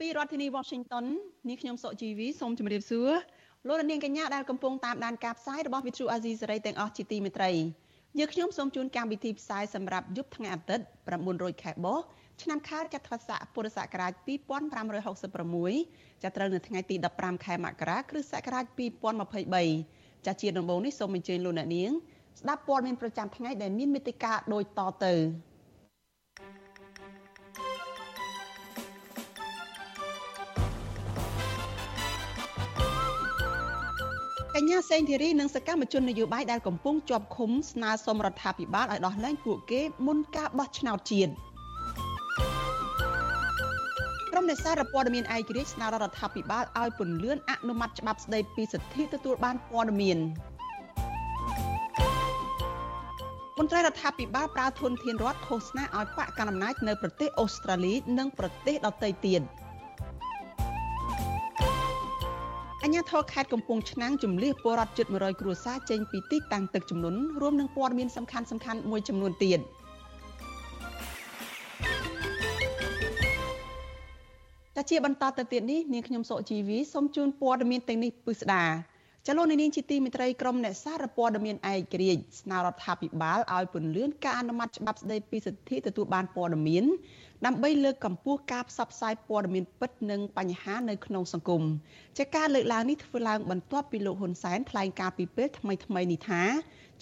ពីរដ្ឋធានី Washington នេះខ្ញុំសុកជីវីសូមជម្រាបសួរលោកនាងកញ្ញាដែលកំពុងតាមដានការផ្សាយរបស់ Vuthu Azizi Serai ទាំងអស់ជាទីមេត្រីយើខ្ញុំសូមជូនកម្មវិធីផ្សាយសម្រាប់យប់ថ្ងៃអាទិត្យ900ខែបោះឆ្នាំខាលចត្វាស័កពុរសករាជ2566ចាប់ត្រូវនៅថ្ងៃទី15ខែមករាគ្រិស្តសករាជ2023ចាជាដំបូងនេះសូមអញ្ជើញលោកអ្នកនាងស្ដាប់ព័ត៌មានប្រចាំថ្ងៃដែលមានមេតិការដូចតទៅ កញ្ញាសេងធីរីនិងសកម្មជននយោបាយដែលកំពុងជាប់ឃុំស្នើសុំរដ្ឋាភិបាលឲ្យដោះលែងពួកគេមុនការបោះឆ្នោតជាតិក្រុមនេសាទព័ត៌មានឯករាជ្យស្នើរដ្ឋាភិបាលឲ្យពន្យាអនុម័តច្បាប់ស្តីពីសិទ្ធិទទួលបានព័ត៌មានមន្ត្រីរដ្ឋាភិបាលប្រើធនធានរដ្ឋឃោសនាឲ្យបកកណ្ដាលអំណាចនៅប្រទេសអូស្ត្រាលី និងប្រទេសដទៃទៀត។ អញ្ញាធរខេត្តកំពង់ឆ្នាំងជំលះពលរដ្ឋជិត100គ្រួសារចេញពីទីតាំងទឹកជំនន់រួមនឹងព័ត៌មានសំខាន់សំខាន់មួយចំនួនទៀតតាជាបន្តទៅទៀតនេះនាងខ្ញុំសុកជីវីសូមជូនព័ត៌មានទាំងនេះពិស្ដាចលនានាងជាទីមេត្រីក្រមអ្នកសារព័ត៌មានឯករាជ្យស្នើរដ្ឋាភិបាលឲ្យពន្យាការអនុម័តច្បាប់ស្តីពីសិទ្ធិទទួលបានព័ត៌មាន ដើម្បីលើកកម្ពស់ការផ្សព្វផ្សាយព័ត៌មានពិតនិងបញ្ហានៅក្នុងសង្គមជាការលើកឡើងនេះធ្វើឡើងបន្ទាប់ពីលោកហ៊ុនសែនថ្លែងការពីពេលថ្មីថ្មីនេះថា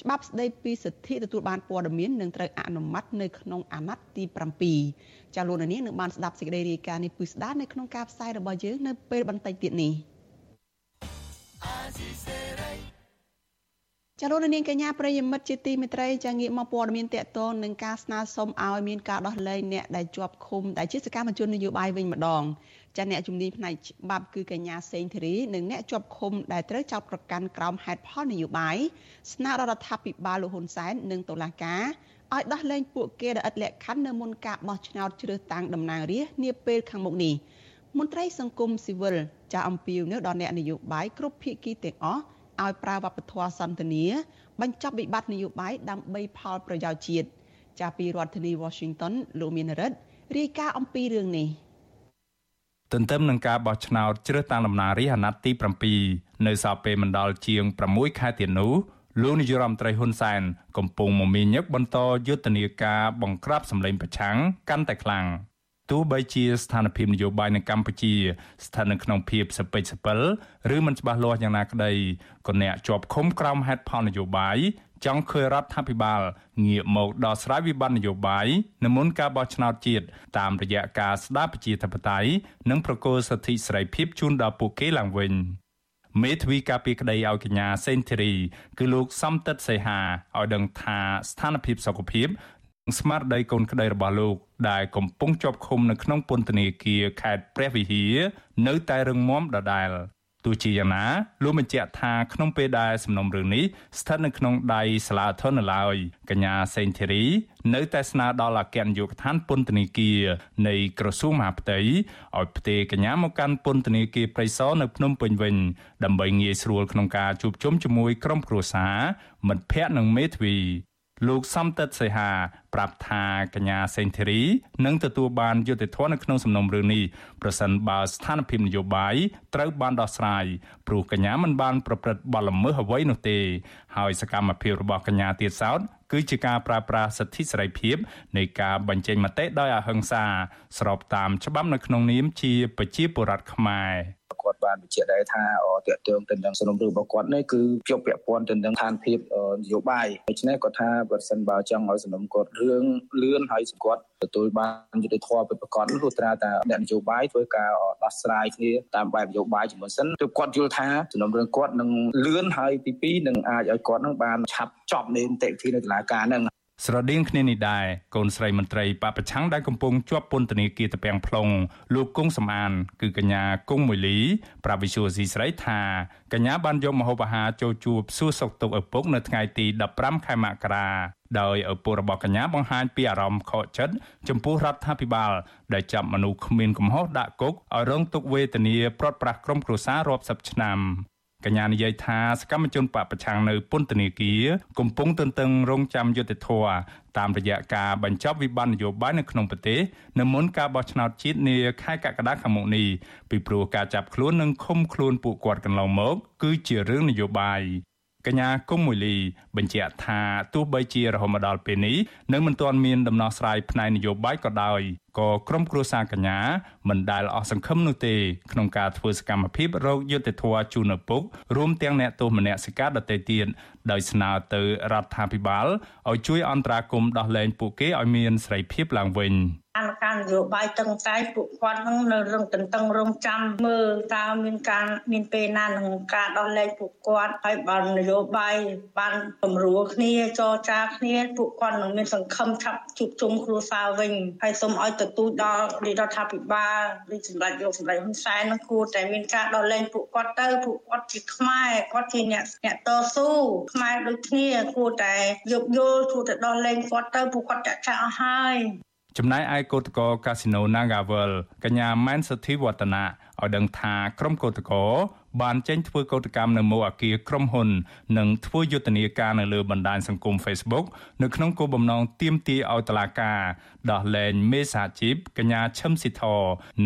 ច្បាប់ស្តីពីសិទ្ធិទទួលបានព័ត៌មាននឹងត្រូវអនុម័តនៅក្នុងអាណត្តិទី7ចាលោកនាងនឹងបានស្ដាប់សេចក្តីរាយការណ៍នេះពិស្ដានៅក្នុងការផ្សាយរបស់យើងនៅពេលបន្តិចទៀតនេះ ចាលោកនាងកញ្ញាប្រិយមិត្តជាទីមេត្រីចាងាកមកព័ត៌មានតកតងនឹងការស្នើសុំឲ្យមានការដោះលែងអ្នកដែលជាប់ឃុំដែលជាសកម្មជននយោបាយវិញម្ដងចាអ្នកជំនាញផ្នែកច្បាប់គឺកញ្ញាសេងធីរីនិងអ្នកជាប់ឃុំដែលត្រូវចោទប្រកាន់ក្រោមហេតុផលនយោបាយស្នើរដ្ឋាភិបាលលោកហ៊ុនសែននិងតុលាការឲ្យដោះលែងពួកគេដែលឥតលក្ខខណ្ឌនៅមុនការបោះឆ្នោតជ្រើសតាំងតំណាងរាស្ត្រនាពេលខាងមុខនេះមន្ត្រីសង្គមស៊ីវិលចាអំពាវនាវដល់អ្នកនយោបាយគ្រប់ភាគីទាំងអស់ ឲ្យប្រើវប្បធម៌សន្តិនិបញ្ចប់វិបត្តិនយោបាយដើម្បីផលប្រយោជន៍ជាតិចាពីរដ្ឋធានី Washington លោកមានរិទ្ធរាយការណ៍អំពីរឿងនេះទន្ទឹមនឹងការបោះឆ្នោតជ្រើសតាំងតំណាងរាស្ត្រអាណត្តិទី7នៅសល់ពេលមិនដល់ជាង6ខែទៀតនោះលោកនាយរដ្ឋមន្ត្រីហ៊ុនសែនកំពុងមមាញឹកបន្តយុទ្ធនាការបង្ក្រាបសម្លេងប្រឆាំងកាន់តែខ្លាំង ទោះបីជាស្ថានភាពនយោបាយនៅកម្ពុជា ស្ថិតនៅក្នុងភាពសពេចសពិលឬមិនច្បាស់លាស់យ៉ាងណាក្តីក៏អ្នកជាប់ឃុំក្រោមហេតុផលនយោបាយចង់ឃើញរដ្ឋាភិបាលងាកមកដោះស្រាយវិបត្តិនយោបាយនៅមុនការបោះឆ្នោតជាតិតាមរយៈការស្ដារប្រជាធិបតេយ្យនិងប្រគល់សិទ្ធិសេរីភាពជូនដល់ពួកគេឡើងវិញមេធាវីការពីក្តីឲ្យកញ្ញាសេនធីរី គឺលោកសំតិតសីហាឲ្យដឹងថាស្ថានភាពសុខភាព ស្មារតីកូនក្តីរបស់លោកដែលកំពុងជាប់ឃុំនៅក្នុងពន្ធនាគារខេត្តព្រះវិហារនៅតែរឹងមាំដដែលទោះជាយ៉ាងណាលោកបញ្ជាក់ថាក្នុងពេលដែលសំណុំរឿងនេះស្ថិតនៅក្នុងដៃសាលាធននៅឡើយកញ្ញាសេងធីរី នៅតែស្នើដល់អគ្គនាយកដ្ឋានពន្ធនាគារនៃក្រសួងមហាផ្ទៃឲ្យផ្ទេរកញ្ញាមកកាន់ពន្ធនាគារព្រៃសរនៅភ្នំពេញវិញដើម្បីងាយស្រួលក្នុងការជួបជុំជាមួយក្រុមគ្រួសារមិត្តភ័ក្តិនិងមេធាវី លោកសំតិតសីហាប្រាប់ថាកញ្ញាសេងធីរីនឹងទទួលបានយុត្តិធម៌នៅក្នុងសំណុំរឿងនេះប្រសិនបើស្ថានភាពនយោបាយត្រូវបានដោះស្រាយព្រោះកញ្ញាមិនបានប្រព្រឹត្តបទល្មើសអ្វីនោះទេ ហើយសកម្មភាពរបស់កញ្ញាទៀតសោតគឺជាការប្រើប្រាស់សិទ្ធិសេរីភាពនៃការបញ្ចេញមតិដោយអហិង្សាស្របតាមច្បាប់នៅក្នុងនាមជាប្រជាពលរដ្ឋខ្មែរ គាត់បានបញ្ជាក់ដែរថាតកតងទៅនឹងសំណុំរឿងរបស់គាត់នេះគឺជាប់ពាក់ព័ន្ធទៅនឹងឋានភាពនយោបាយដូច្នេះគាត់ថាបើសិនបើចង់ឲ្យសំណុំគាត់រឿងលឿនហើយសង្កត់ទទួលបានយុត្តិធម៌ពិតប្រាកដនោះត្រាតែអ្នកនយោបាយធ្វើការដោះស្រាយគ្នាតាមបែបនយោបាយជាមួយសិនទើបគាត់យល់ថាសំណុំរឿងគាត់នឹងលឿនហើយទី2នឹងអាចឲ្យគាត់នឹងបានឆាប់ចប់នៃនីតិវិធីនៅតុលាការនឹង ស្រដៀងគ្នានេះដែរកូនស្រីមន្ត្រីបពប្រឆាំងដែលកំពុងជាប់ពន្ធនាគារតាពាំង plong លោកគង់សំអាន គឺកញ្ញាគង់មួយលីប្រាប់វិសុយស៊ីស្រីថាកញ្ញាបានយកម្ហូបអាហារចូលជួបសួរសុខទុក្ខឪពុកនៅថ្ងៃទី15ខែមករាដោយឪពុករបស់កញ្ញាបង្ហាញពីអារម្មណ៍ខកចិត្តចំពោះរដ្ឋាភិបាល ដែលចាប់មនុស្សគ្មានកំហុសដាក់គុកឲ្យរងទុក្ខវេទនាព្រាត់ប្រាសក្រុមគ្រួសាររាប់សិបឆ្នាំ កញ្ញានិយាយថាសកម្មជនបពប្រឆាំងនៅពន្ធនាគារកំពុងទន្ទឹងរង់ចាំយុត្តិធម៌តាមរយៈការបញ្ចប់វិបត្តិនយោបាយនៅក្នុងប្រទេសនៅមុនការបោះឆ្នោតជាតិនាខែកក្កដាខាងមុខនេះពីព្រោះការចាប់ខ្លួននិងឃុំខ្លួនពួកគាត់កន្លងមកគឺជារឿងនយោបាយកញ្ញាគុំមួយលីបញ្ជាក់ថាទោះបីជារហូតមកដល់ពេលនេះនៅមិនទាន់មានដំណោះស្រាយផ្នែកនយោបាយក៏ដោយ ក៏ក្រុមគ្រួសារកញ្ញាមិនដែលអស់សង្ឃឹមនោះទេក្នុងការធ្វើសកម្មភាពរោគយុត្តិធម៌ជូនឪពុករួមទាំងអ្នកទោសមនសិការដទៃទៀតដោយស្នើទៅរដ្ឋាភិបាលឲ្យជួយអន្តរាគមន៍ដោះលែងពួកគេឲ្យមានសេរីភាពឡើងវិញ។អានការនយោបាយតឹងតែពួកគាត់នឹងនៅរងតន្ទឹងរង់ចាំមើលតើមានការមានពេលណានឹងការដោះលែងពួកគាត់ហើយបើនយោបាយបានពំរួលគ្នាចរចាគ្នាពួកគាត់នឹងមានសង្ឃឹមឆាប់ជួបជុំគ្រួសារវិញហើយសូមឲ្យទទូចដល់រដ្ឋាភិបាលឬសម្ដេចលោកសម្ដេចហ៊ុនសែននឹងគួរតែមានការដោះលែងពួកគាត់ទៅពួកគាត់ជាខ្មែរគាត់ជាអ្នកអ្នកតស៊ូខ្មែរដូចគ្នាគួរតែយោគយល់គួរតែដោះលែងគាត់ទៅពួកគាត់ចាក់ចាក់អស់ហើយចំណែកឯកោតក្រកាស៊ីណូ Nagavel កញ្ញាម៉ែនសុធីវឌ្ឍនាឲ្យដឹងថាក្រុមកោតក្របានចេញធ្វើកោតកម្មនៅមុខអគារក្រុមហ៊ុននិងធ្វើយុទ្ធនាការនៅលើបណ្ដាញសង្គម Facebook នៅក្នុងគោលបំណងទាមទារឲ្យតុលាការដោះលែងមេសាជីពកញ្ញាឈឹមស៊ីធ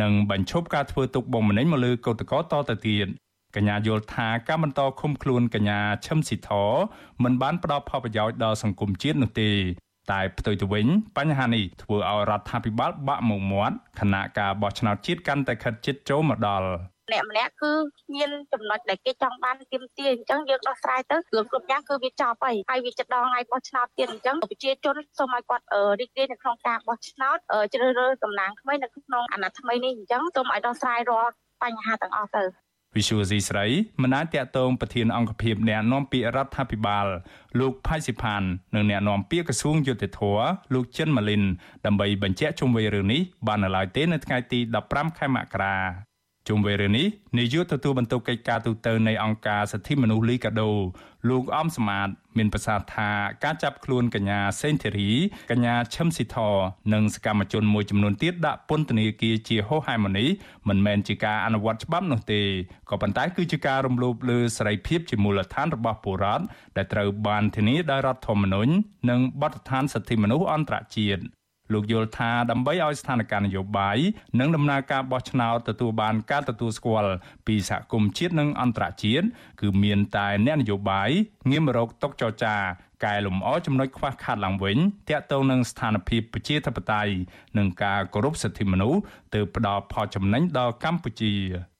និងបញ្ឈប់ការធ្វើទុកបុកម្នេញមកលើកោតក្រតទៅទៀត កញ្ញាយល់ថាការបន្តឃុំខ្លួនកញ្ញាឈឹមស៊ីធមិនបានផ្ដល់ផលប្រយោជន៍ដល់សង្គមជាតិនោះទេតែផ្ទុយទៅវិញបញ្ហានេះធ្វើឲ្យរដ្ឋាភិបាលបាក់មុខមាត់ខណៈការបោះឆ្នោតជាតិកាន់តែខិតជិតចូលមកដល់ម្នាក់ម្នាក់គឺមានចំណុចដែលគេចង់បានទាមទារអញ្ចឹងយើងដោះស្រាយទៅរឿងគ្រប់យ៉ាងគឺវាចប់ហើយហើយវាចិត្តដល់ថ្ងៃបោះឆ្នោតទៀតអញ្ចឹងប្រជាជនសូមឲ្យគាត់រីករាយនៅក្នុងការបោះឆ្នោតជ្រើសរើសតំណាងថ្មីនៅក្នុងអាណត្តិថ្មីនេះអញ្ចឹងសូមឲ្យដោះស្រាយរាល់បញ្ហាទាំងអស់ទៅ វិសុវស៊ីស្រីមិនអាចតាក់ទងប្រធានអង្គភិបអ្នកណែនាំពាក្យរដ្ឋាភិបាលលោកផៃសិផាននិងអ្នកណែនាំពាក្យក្រសួងយុតិធធលោកចិនម៉ាលីនដើម្បីបញ្ជាក់ជុំវិញរឿងនេះបាននៅឡើយទេនៅថ្ងៃទី15ខែមករា ជុំវិញរឿងនេះនាយកទទួលបន្ទុកកិច្ចការទូតនៃអង្គការសិទ្ធិមនុស្សលីកាដូលោកអំសមាត មានប្រសាសន៍ថាការចាប់ខ្លួនកញ្ញាសេងធីរីកញ្ញាឈឹមស៊ីធនិងសកម្មជនមួយចំនួនទៀតដាក់ពន្ធនាគារជាហោហែមនេះមិនមែនជាការអនុវត្តច្បាប់នោះទេក៏ប៉ុន្តែគឺជាការរំលោភលើសេរីភាពជាមូលដ្ឋានរបស់ពលរដ្ឋដែលត្រូវបានធានាដោយរដ្ឋធម្មនុញ្ញនិងបទដ្ឋានសិទ្ធិមនុស្សអន្តរជាតិ លោកយល់ថាដើម្បីឲ្យស្ថានភាពនយោបាយនិងដំណើរការបោះឆ្នោតទទួលបានការទទួលស្គាល់ពីសហគមន៍ជាតិនិងអន្តរជាតិគឺមានតែអ្នកនយោបាយងាមរកតុកចរចាកែលម្អចំណុចខ្វះខាតឡើងវិញទាក់ទងនឹងស្ថានភាពប្រជាធិបតេយ្យនិងការគោរពសិទ្ធិមនុស្សទៅផ្ដល់ផលចំណេញដល់កម្ពុជា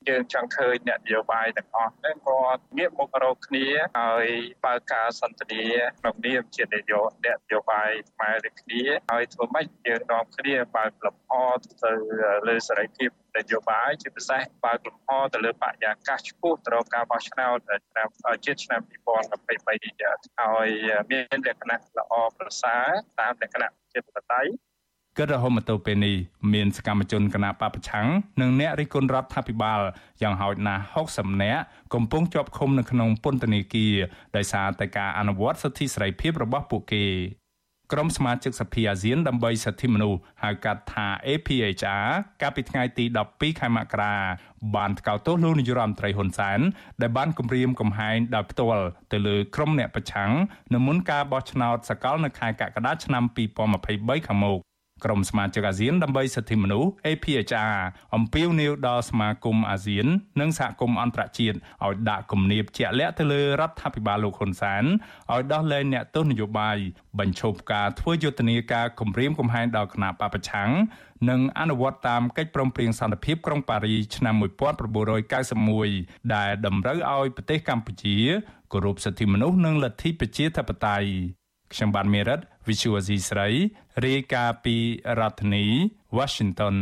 យើងចង់ឃើញអ្នកនយោបាយទាំងអស់ហ្នឹងគាត់ងាកមករកគ្នាហើយបើកការសន្ទនាក្នុងនាមជានយោបាយអ្នកនយោបាយខ្មែរដូចគ្នាហើយធ្វើម៉េចយើងនាំគ្នាបើកលំអទៅលើសេរីភាពនយោបាយជាពិសេសបើកលំអទៅលើបរិយាកាសឆ្ពោះទៅរកការបោះឆ្នោតឆ្នាំជាតិឆ្នាំ2023នេះឲ្យមានលក្ខណៈល្អប្រសើរតាមលក្ខណៈជាបតៃ គិតរហូតមកទល់ពេលនេះមានសកម្មជនគណបកប្រឆាំងនិងអ្នករិះគន់រដ្ឋាភិបាលយ៉ាងហោចណាស់60នាក់កំពុងជាប់ឃុំនៅក្នុងពន្ធនាគារដោយសារតែការអនុវត្តសិទ្ធិសេរីភាពរបស់ពួកគេក្រុមសមាជិកសភាអាស៊ានដើម្បីសិទ្ធិមនុស្សហៅកាត់ថា APHR កាលពីថ្ងៃទី12ខែមករាបានថ្កោលទោសលោកនាយរដ្ឋមន្ត្រីហ៊ុនសែនដែលបានគំរាមកំហែងដោយផ្ទាល់ទៅលើក្រុមអ្នកប្រឆាំងនៅមុនការបោះឆ្នោតសកលនៅខែកក្កដាឆ្នាំ2023ខាងមុខ ក្រុមសមាជិកអាស៊ានដើម្បីសិទ្ធិមនុស្ស APHR អំពាវនាវដល់សមាគមអាស៊ាន និងសហគមន៍អន្តរជាតិឲ្យដាក់គំនាបជាក់លាក់ទៅលើរដ្ឋាភិបាលលោកហ៊ុនសែនឲ្យដោះលែងអ្នកទោសនយោបាយបញ្ឈប់ការធ្វើយុទ្ធនាការគំរាមកំហែងដល់គណៈបពប្រឆាំងនិងអនុវត្តតាមកិច្ចព្រមព្រៀងសន្តិភាពក្រុងប៉ារីឆ្នាំ1991ដែលតម្រូវឲ្យប្រទេសកម្ពុជាគោរពសិទ្ធិមនុស្សនិងលទ្ធិប្រជាធិបតេយ្យ ខ្ញុំបានមេរិត Visual Asia ស្រីរាយការណ៍ពីរដ្ឋធានី Washington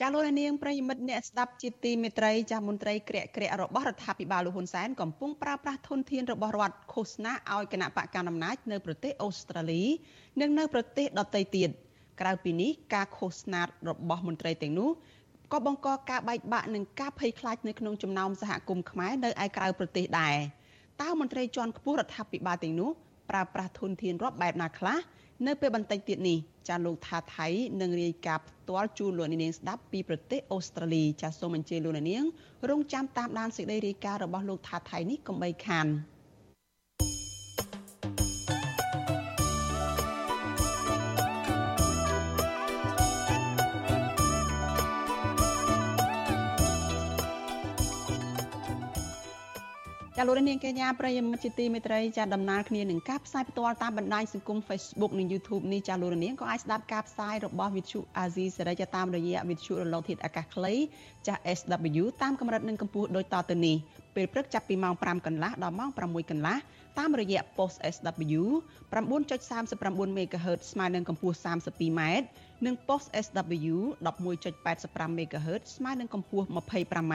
ចាលោកនាងប្រិយមិត្តអ្នកស្ដាប់ជាទីមេត្រីចាស់មន្ត្រីក្រាក់ក្រាក់របស់រដ្ឋាភិបាលលោកហ៊ុនសែនកំពុងប្រើប្រាស់ធនធានរបស់រដ្ឋឃោសនាឲ្យគណៈបកកណ្ដាលអំណាចនៅប្រទេសអូស្ត្រាលី និងនៅប្រទេសដទៃទៀតក្រៅពីនេះការឃោសនារបស់មន្ត្រីទាំងនោះក៏បង្កការបែកបាក់និងការភ័យខ្លាចនៅក្នុងចំណោមសហគមន៍ខ្មែរនៅឯក្រៅប្រទេសដែរតើមន្ត្រីជាន់ខ្ពស់រដ្ឋាភិបាលទាំងនោះ ប្រើប្រាស់ធនធានរដ្ឋបែបណាខ្លះនៅពេលបន្តិចទៀតនេះចាលោកថាថៃនឹងរាយការណ៍ផ្ទាល់ជូនលោកនាងស្ដាប់ពីប្រទេសអូស្ត្រាលីចាសូមអញ្ជើញលោកនាងរងចាំតាមដានសេចក្តីរាយការណ៍របស់លោកថាថៃនេះកុំបីខាន។ ចាលោកនាងកញ្ញាប្រិយមិត្តជាទីមេត្រីចាដំណើរគ្នានឹងការផ្សាយផ្ទាល់តាមបណ្ដាញសង្គម Facebook និង YouTube នេះចាលោកនាងក៏អាចស្ដាប់ការផ្សាយរបស់វិទ្យុអាស៊ីសេរីចាតាមរយៈវិទ្យុរលកធាតុអាកាសខ្លីចា SW តាមកម្រិតនិងកម្ពស់ដូចតទៅនេះពេលព្រឹកចាប់ពីម៉ោង5កន្លះដល់ម៉ោង6កន្លះតាមរយៈ post SW 9.39 MHz ស្មើនឹងកម្ពស់ 32m និង post SW 11.85 MHz ស្មើនឹងកម្ពស់ 25m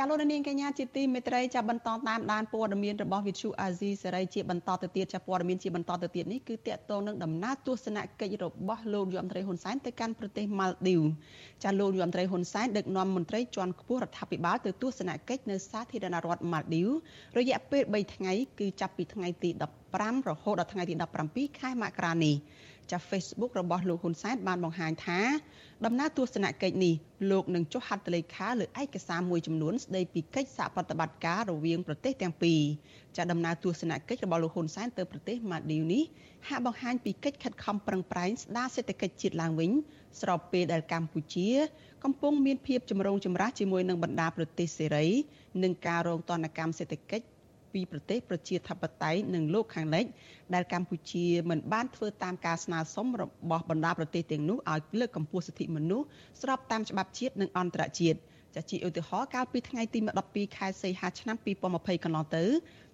ចាលោកនាងកញ្ញាជាទីមេត្រីចាបន្តតាមដានព័ត៌មានរបស់វិទ្យុអាស៊ីសេរីជាបន្តទៅទៀតចាព័ត៌មានជាបន្តទៅទៀតនេះគឺតកតងនឹងដំណើរទស្សនកិច្ចរបស់លោកយមត្រីហ៊ុនសែនទៅកាន់ប្រទេសម៉ាល់ឌីវចាលោកយមត្រីហ៊ុនសែនដឹកនាំមន្ត្រីជាន់ខ្ពស់រដ្ឋាភិបាលទៅទស្សនកិច្ចនៅសាធារណរដ្ឋម៉ាល់ឌីវរយៈពេល3ថ្ងៃគឺចាប់ពីថ្ងៃទី15រហូតដល់ថ្ងៃទី17ខែមករានេះ ចា Facebook របស់លោកហ៊ុនសែនបានបង្ហាញថាដំណើរទស្សនកិច្ចនេះលោកនឹងចុះហត្ថលេខាលើឯកសារមួយចំនួនស្ដីពីកិច្ចសហប្រតិបត្តិការរវាងប្រទេសទាំងពីរចាដំណើរទស្សនកិច្ចរបស់លោកហ៊ុនសែនទៅប្រទេសម៉ាឌីវនេះហាក់បង្ហាញពីកិច្ចខិតខំប្រឹងប្រែងស្ដារសេដ្ឋកិច្ចជាតិឡើងវិញស្របពេលដែលកម្ពុជាកំពុងមានភាពចម្រូងចម្រាសជាមួយនឹងបណ្ដាប្រទេសសេរីនិងការរងទណ្ឌកម្មសេដ្ឋកិច្ច ពីប្រទេសប្រជាធិបតេយ្យនិងលោកខាងលិចដែលកម្ពុជាមិនបានធ្វើតាមការស្នើសុំរបស់បណ្ដាប្រទេសទាំងនោះឲ្យលើកកម្ពស់សិទ្ធិមនុស្សស្របតាមច្បាប់ជាតិនិងអន្តរជាតិចាជាឧទាហរណ៍កាលពីថ្ងៃទី12ខែសីហាឆ្នាំ2020កន្លងទៅ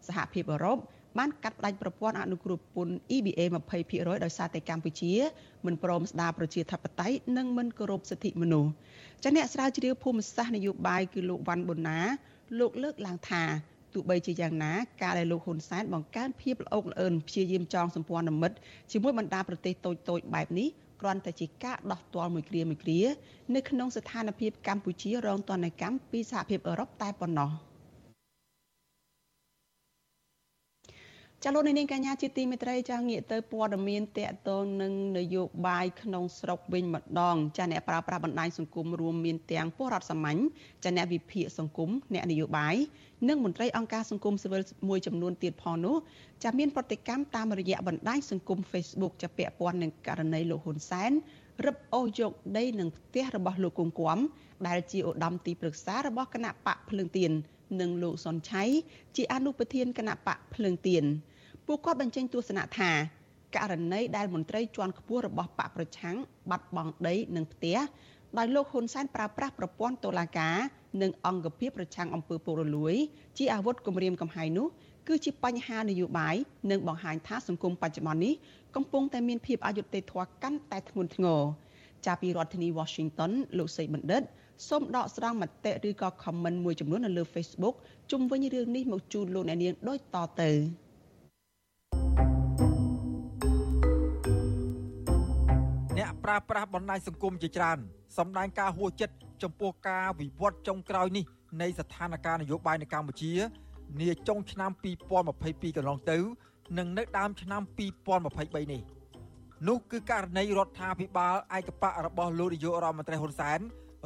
សហភាពអឺរ៉ុបបានកាត់ផ្តាច់ប្រព័ន្ធអនុគ្រោះពន្ធ EBA 20%ដោយសារតែកម្ពុជាមិនព្រមស្ដារប្រជាធិបតេយ្យនិងមិនគោរពសិទ្ធិមនុស្សចាអ្នកស្រាវជ្រាវភូមិសាស្ត្រនយោបាយគឺលោកវ៉ាន់ប៊ុនណាលោកលើកឡើងថា ទោះបីជាយ៉ាងណាការដែលលោកហ៊ុនសែនបង្កើនភាពល្អោកល្អឿនព្យាយាមចងសម្ព័ន្ធមិត្តជាមួយបណ្ដាប្រទេសតូចៗបែបនេះគ្រាន់តែជាការដោះទាល់មួយគ្រាមួយគ្រានៅក្នុងស្ថានភាពកម្ពុជារងទណ្ឌកម្មពីសហភាពអឺរ៉ុបតែប៉ុណ្ណោះ។ ចាលោកនាងកញ្ញាជាទីមេត្រីចាងាកទៅព័ត៌មានតកតងនឹងនយោបាយក្នុងស្រុកវិញម្ដងចាអ្នកប្រើប្រាស់បណ្ដាញសង្គមរួមមានទាំងពលរដ្ឋសាមញ្ញចាអ្នកវិភាគសង្គមអ្នកនយោបាយនិងមន្ត្រីអង្គការសង្គមស៊ីវិលមួយចំនួនទៀតផងនោះចាមានប្រតិកម្មតាមរយៈបណ្ដាញសង្គម Facebook ចាពាក់ព័ន្ធនឹងករណីលោកហ៊ុនសែនរឹបអូសយកដីនឹងផ្ទះរបស់លោកគង្គគំដែលជាឧត្តមទីប្រឹក្សារបស់គណៈបកភ្លើងទៀន និងលោកសុនឆៃជាអនុប្រធានគណៈបកភ្លើងទៀនពួកគាត់បញ្ចេញទស្សនៈថាករណីដែលមន្ត្រីជាន់ខ្ពស់របស់បកប្រឆាំងបាត់បង់ដីនិងផ្ទះដោយលោកហ៊ុនសែនប្រើប្រាស់ប្រព័ន្ធតុលាការនិងអង្គភាពប្រឆាំងអំពើពុករលួយ ជាអាវុធគំរាមកំហែងនោះគឺជាបញ្ហានយោបាយនិងបង្ហាញថាសង្គមបច្ចុប្បន្ននេះកំពុងតែមានភាពអយុត្តិធម៌កាន់តែធ្ងន់ធ្ងរចាប់ពីរដ្ឋធានី Washington លោកសីបណ្ឌិត សូមដកស្រង់មតិឬក៏ comment មួយចំនួននៅលើ Facebook ជុំវិញរឿងនេះមកជូនលោកអ្នកនាងដូចតទៅ។ប្រើប្រាស់បណ្ដាញសង្គមជាច្រើនសម្ដែងការហួចចិត្តចំពោះការវិវត្តចុងក្រោយនេះនៃស្ថានភាពនយោបាយនៅកម្ពុជានាចុងឆ្នាំ2022កន្លងទៅ និងនៅដើមឆ្នាំ2023នេះ នោះគឺករណីរដ្ឋាភិបាលឯកបៈរបស់លោកនាយករដ្ឋមន្ត្រីហ៊ុនសែន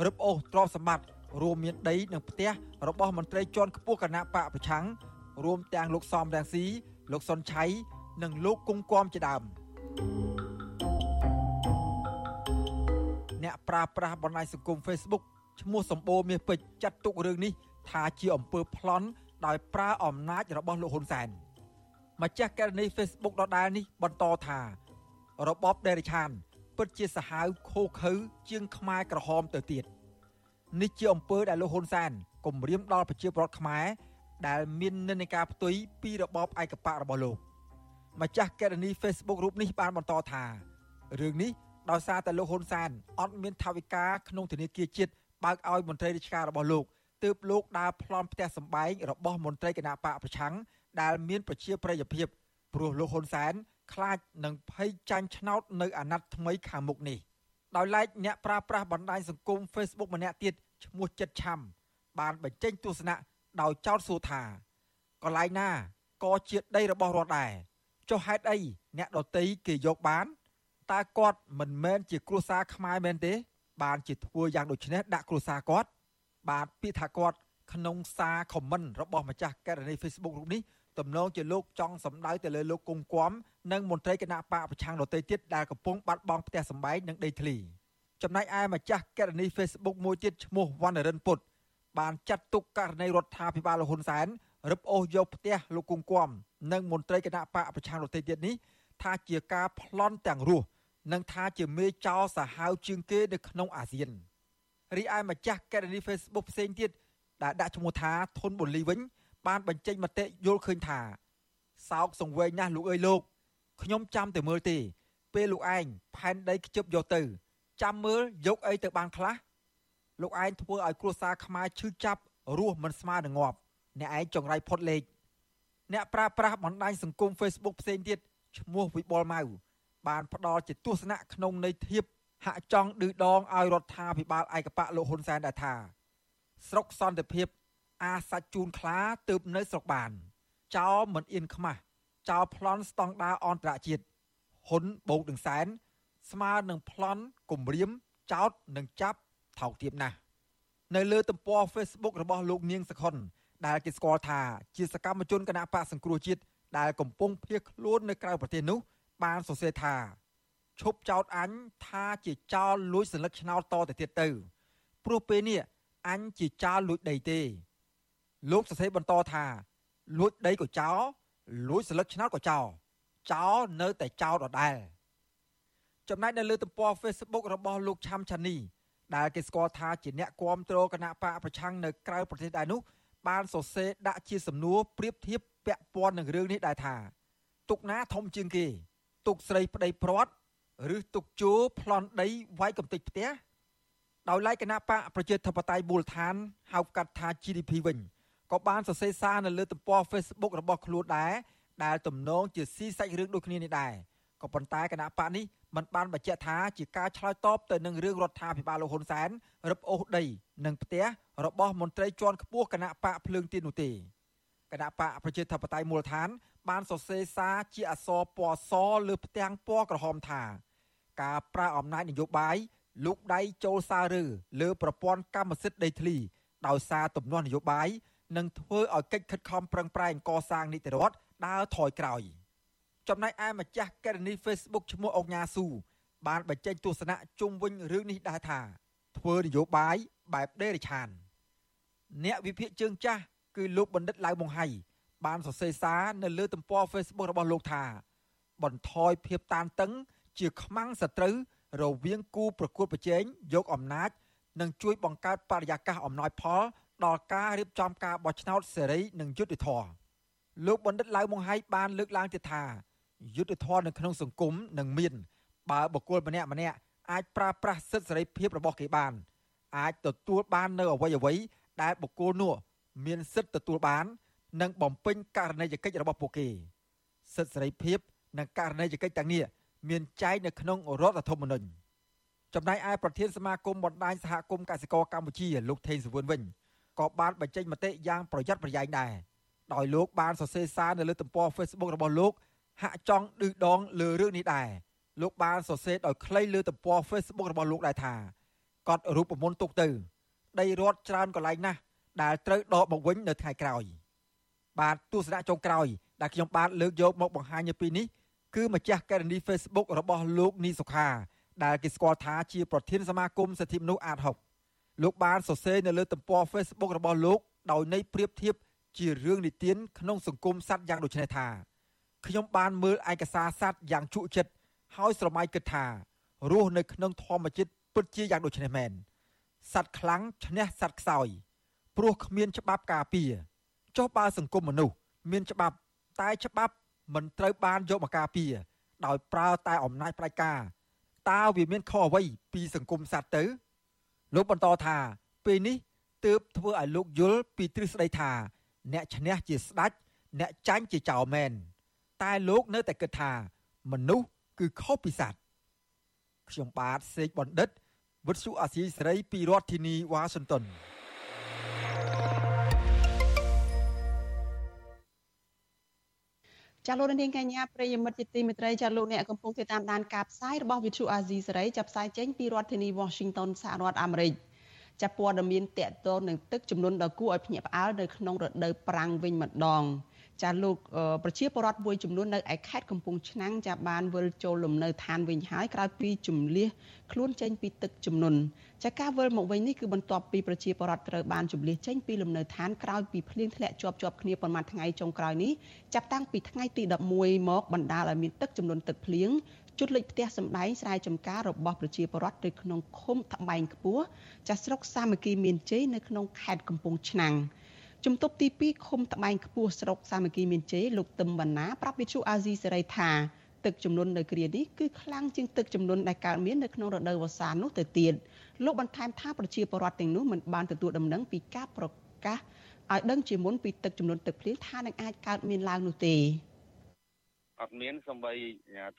រឹបអូសទ្រព្យសម្បត្តិរួមមានដីនិងផ្ទះរបស់មន្ត្រីជាន់ខ្ពស់គណៈបកប្រឆាំងរួមទាំងលោកសំរងស៊ីលោកសុនឆៃនិងលោកគង់គំជាដើម។អ្នកប្រើប្រាស់បណ្ដាញសង្គម Facebook ឈ្មោះសម្បូរមាសពេជ្រចាត់ទុករឿងនេះថាជាអំពើប្លន់ដោយប្រើអំណាចរបស់លោកហ៊ុនសែនម្ចាស់ករណី Facebook ដដែលនេះបន្តថារបបដេរិឆាន ពិតជាសាហាវខូខើជាងខ្មែរក្រហមទៅទៀតនេះជាអំពើដែលលោកហ៊ុនសែនគំរាមដល់ប្រជាពលរដ្ឋខ្មែរដែលមាននិន្នាការផ្ទុយពីរបបឯកបករបស់លោកម្ចាស់ករណី Facebook រូបនេះបានបន្តថារឿងនេះដោយសារតែលោកហ៊ុនសែនអត់មានថវិកាក្នុងធនាគារជាតិបើកឲ្យមន្ត្រីរាជការរបស់លោកទើបលោកដើរប្លន់ផ្ទះសម្បែងរបស់មន្ត្រីគណៈបកប្រឆាំងដែលមានប្រជាប្រិយភាពព្រោះលោកហ៊ុនសែន ខ្លាចនឹងភ័យចាញ់ឆ្នោតនៅអាណត្តិថ្មីខាងមុខនេះដោយឡែកអ្នកប្រើប្រាស់បណ្ដាញសង្គម Facebook ម្នាក់ទៀតឈ្មោះចិត្តឆាំបានបញ្ចេញទស្សនៈដោយចោទសួរថាកន្លែងណាក៏ជាដីរបស់រដ្ឋដែរចុះហេតុអីអ្នកដតីគេយកបានតើគាត់មិនមែនជាគ្រួសារខ្មែរមែនទេ បានជាធ្វើយ៉ាងដូចនេះដាក់គ្រួសារគាត់ បាទពាក្យថាគាត់ក្នុងសារខមមិនរបស់ម្ចាស់ករណី Facebook រូបនេះ ទំនងជាលោកចង់សម្ដៅទៅលើលោកគង់គំនិងមន្ត្រីគណៈបកប្រឆាំងដទៃទៀតដែលកំពុងបាត់បង់ផ្ទះសម្បែងនិងដីធ្លីចំណែកឯម្ចាស់ករណី Facebook មួយទៀតឈ្មោះវណ្ណរិនពុតបានចាត់ទុកករណីរដ្ឋាភិបាលលហ៊ុនសែនរឹបអូសយកផ្ទះលោកគង់គំនិងមន្ត្រីគណៈបកប្រឆាំងដទៃទៀតនេះថាជាការប្លន់ទាំងរស់និងថាជាមេចោសាហាវជាងគេនៅក្នុងអាស៊ានរីឯម្ចាស់ករណី Facebook ផ្សេងទៀតដែលដាក់ឈ្មោះថាធុនបូលីវិញ បានបញ្ចេញមតិយល់ឃើញថាសោកសង្វេងណាស់លោកអើយលោកខ្ញុំចាំតែមើលទេ ពេលលោកឯងផែនដីខ្ជិបយកទៅ ចាំមើលយកអីទៅបានខ្លះលោកឯងធ្វើឲ្យគ្រួសារខ្មែរឈឺចាប់រស់មិនស្មើនឹងងាប់អ្នកឯងចង្រៃផុតលេខអ្នកប្រើប្រាស់បណ្ដាញសង្គម Facebook ផ្សេងទៀតឈ្មោះវិបុលម៉ៅបានផ្ដល់ជាទស្សនៈក្នុងន័យធៀបហាក់ចង់ឌឺដងឲ្យរដ្ឋាភិបាលឯកបកលោកហ៊ុនសែនដែរថាស្រុកសន្តិភាព អាសាច់ជូនខ្លាទើបនៅស្រុកបាន ចោលមិនអៀនខ្មាស់ចោលប្លន់ស្តង់ដារអន្តរជាតិហ៊ុនបោកនឹងសែនស្មើនឹងប្លន់គម្រាមចោតនិងចាប់ថោកទាបណាស់នៅលើទំព័រ Facebook របស់លោកនាងសខុនដែលគេស្គាល់ថាជាសកម្មជនគណៈបកសង្គ្រោះជាតិដែលកំពុងភៀសខ្លួននៅក្រៅប្រទេសនោះ បានសរសេរថាឈប់ចោតអញថាជាចោលលួចសន្លឹកឆ្នោតតទៅទៀតទៅព្រោះពេលនេះអញជាចោលលួចដីទេ លោកសរសេរបន្តថាលួចដីក៏ចោលលួចសន្លឹកឆ្នោតក៏ចោលចោលនៅតែចោលដដែលចំណែកនៅលើទំព័រ Facebook របស់លោកឆាំឆានី ដែលគេស្គាល់ថាជាអ្នកគាំទ្រគណៈបកប្រឆាំងនៅក្រៅប្រទេសដែរនោះបានសរសេរដាក់ជាសំណួរប្រៀបធៀបពាក់ព័ន្ធនឹងរឿងនេះដែរថាទុកណាធំជាងគេ ទុកស្រីប្តីព្រាត់ឬទុកជោប្លន់ដីវាយកំទេចផ្ទះដោយឡែកគណៈបកប្រជាធិបតេយ្យមូលដ្ឋានហៅកាត់ថា GDP វិញ ក៏បានសរសេរសារនៅលើទំព័រ Facebook របស់ខ្លួនដែរដែលទំនងជាស៊ីសាច់រឿងដូចគ្នានេះដែរក៏ប៉ុន្តែគណៈបកនេះមិនបានបញ្ជាក់ថាជាការឆ្លើយតបទៅនឹងរឿងរដ្ឋាភិបាលលោកហ៊ុនសែនរឹបអូសដី និងផ្ទះរបស់មន្ត្រីជាន់ខ្ពស់គណៈបកភ្លើងទៀននោះទេគណៈបកប្រជាធិបតេយ្យមូលដ្ឋាន បានសរសេរសារជាអក្សរពណ៌សលើផ្ទាំងពណ៌ក្រហមថា ការប្រើអំណាចនយោបាយលូកដៃចូលសាររើលើប្រព័ន្ធកម្មសិទ្ធិដីធ្លីដោយសារទំនាស់នយោបាយ និងធ្វើឲ្យកិច្ចខិតខំប្រឹងប្រែងកសាងនីតិរដ្ឋដើរថយក្រោយចំណែកឯម្ចាស់ករណី Facebook ឈ្មោះអុកញ៉ាស៊ូបានបញ្ចេញទស្សនៈជុំវិញរឿងនេះដែរថា ធ្វើនយោបាយបែបដេរិឆាន អ្នកវិភាគជើងចាស់គឺលោកបណ្ឌិតឡៅម៉ុងហៃបានសរសេរសារនៅលើទំព័រ Facebook របស់លោកថា បន្ថយភាពតានតឹង ជាខ្មាំងសត្រូវរវាងគូប្រកួតប្រជែងយកអំណាច និងជួយបង្កើតបរិយាកាសអំណោយផល ដល់ការរៀបចំការបោះឆ្នោតសេរីនិងយុត្តិធម៌លោកបណ្ឌិតឡៅម៉ុងហៃបានលើកឡើងទៀតថាយុត្តិធម៌នៅក្នុងសង្គមនឹងមាន បើបុគ្គលម្នាក់ម្នាក់អាចប្រើប្រាស់សិទ្ធិសេរីភាពរបស់គេបាន អាចទទួលបាននៅអ្វីអ្វីដែលបុគ្គលនោះមានសិទ្ធិទទួលបាន និងបំពេញករណីយកិច្ចរបស់ពួកគេសិទ្ធិសេរីភាពនិងករណីយកិច្ចទាំងនេះមានចែងនៅក្នុងរដ្ឋធម្មនុញ្ញចំណែកឯប្រធានសមាគមបណ្ដាញសហគមន៍កសិករកម្ពុជាលោកថេងសវឿនវិញ ក៏បានបញ្ចេញមតិយ៉ាងប្រយ័ត្នប្រយែងដែរដោយលោកបានសរសេរសារនៅលើទំព័រ Facebook របស់លោកហាក់ចង់ឌឺដងលើរឿងនេះដែរលោកបានសរសេរដោយខ្លីលើទំព័រ Facebook របស់លោកដែរថាកត់រូបមន្តទុកទៅ ដីរត់ច្រើនកន្លែងណាស់ដែលត្រូវដកមកវិញនៅថ្ងៃក្រោយបាទទស្សនៈចុងក្រោយដែលខ្ញុំបានលើកយកមកបង្ហាញនៅពេលនេះគឺម្ចាស់ករណី Facebook របស់លោកនីសុខាដែលគេស្គាល់ថាជាប្រធានសមាគមសិទ្ធិមនុស្សអាត6 លោកបានសរសេរនៅលើទំព័រ Facebook របស់លោកដោយន័យប្រៀបធៀបជារឿងនិទានក្នុងសង្គមសត្វយ៉ាងដូចនេះថាខ្ញុំបានមើលឯកសារសត្វយ៉ាងជក់ចិត្តហើយស្រមៃគិតថារស់នៅក្នុងធម្មជាតិពិតជាយ៉ាងដូចនេះមែនសត្វខ្លាំងឈ្នះសត្វខ្សោយព្រោះគ្មានច្បាប់ការពារចុះបើសង្គមមនុស្សមានច្បាប់តែច្បាប់មិនត្រូវបានយកមកការពារដោយប្រើតែអំណាចផ្ដាច់ការតើវាមានខុសអ្វីពីសង្គមសត្វទៅ លោកបន្តថាពេលនេះទើបធ្វើឲ្យលោកយល់ពីទ្រឹស្ដីថា អ្នកឈ្នះជាស្ដេចអ្នកចាញ់ជាចៅមែនតែលោកនៅតែគិតថាមនុស្សគឺខុសពីសត្វខ្ញុំបាទសេកបណ្ឌិតវុទ្ធុអាស៊ីសេរីពីរដ្ឋធានីវ៉ាស៊ីនតោន ចាលោកនាងកញ្ញាប្រិយមិត្តជាទីមេត្រីចាលោកអ្នកកំពុងតាមដានការផ្សាយរបស់វិទ្យុអាស៊ីសេរីចាប់ផ្សាយចេញពីរដ្ឋធានី Washington សហរដ្ឋអាមេរិកចាព័ត៌មានតកតងនឹងទឹកចំនួនដ៏គួរឲ្យភ្ញាក់ផ្អើលនៅក្នុងរដូវប្រាំងវិញម្ដង ចាលោកប្រជាពលរដ្ឋមួយចំនួននៅឯខេត្តកំពង់ឆ្នាំងចាបានវិលចូលលំនៅឋានវិញហើយក្រោយពីជំលះខ្លួនចេញពីទឹកជំនន់ចាការវិលមកវិញនេះគឺបន្ទាប់ពីប្រជាពលរដ្ឋត្រូវបានជំលះចេញពីលំនៅឋានក្រោយពីភ្លៀងធ្លាក់ជាប់ជាប់គ្នាប្រមាណថ្ងៃចុងក្រោយនេះចាប់តាំងពីថ្ងៃទី11មកបណ្ដាលឲ្យមានទឹកចំនួនទឹកភ្លៀងជុតលេខផ្ទះសម្បែងស្រែចម្ការរបស់ប្រជាពលរដ្ឋនៅក្នុងឃុំត្បែងខ្ពស់ចាស់ស្រុកសាមគ្គីមានជ័យនៅក្នុងខេត្តកំពង់ឆ្នាំង ជំទប់ទី2ឃុំត្បែងខ្ពស់ស្រុកសាមគ្គីមានជ័យលោកទឹមបណ្ណាប្រាប់វិទ្យុអាស៊ីសេរីថាទឹកចំនួននៅគ្រានេះគឺខ្លាំងជាងទឹកចំនួនដែលកើតមាននៅក្នុងរដូវវស្សានោះទៅទៀតលោកបន្ថែមថាប្រជាពលរដ្ឋទាំងនោះមិនបានទទួលដំណឹងពីការប្រកាសឲ្យដឹងជាមុនពីទឹកចំនួនទឹកភ្លៀងថានឹងអាចកើតមានឡើងនោះទេ អត់មានសំបី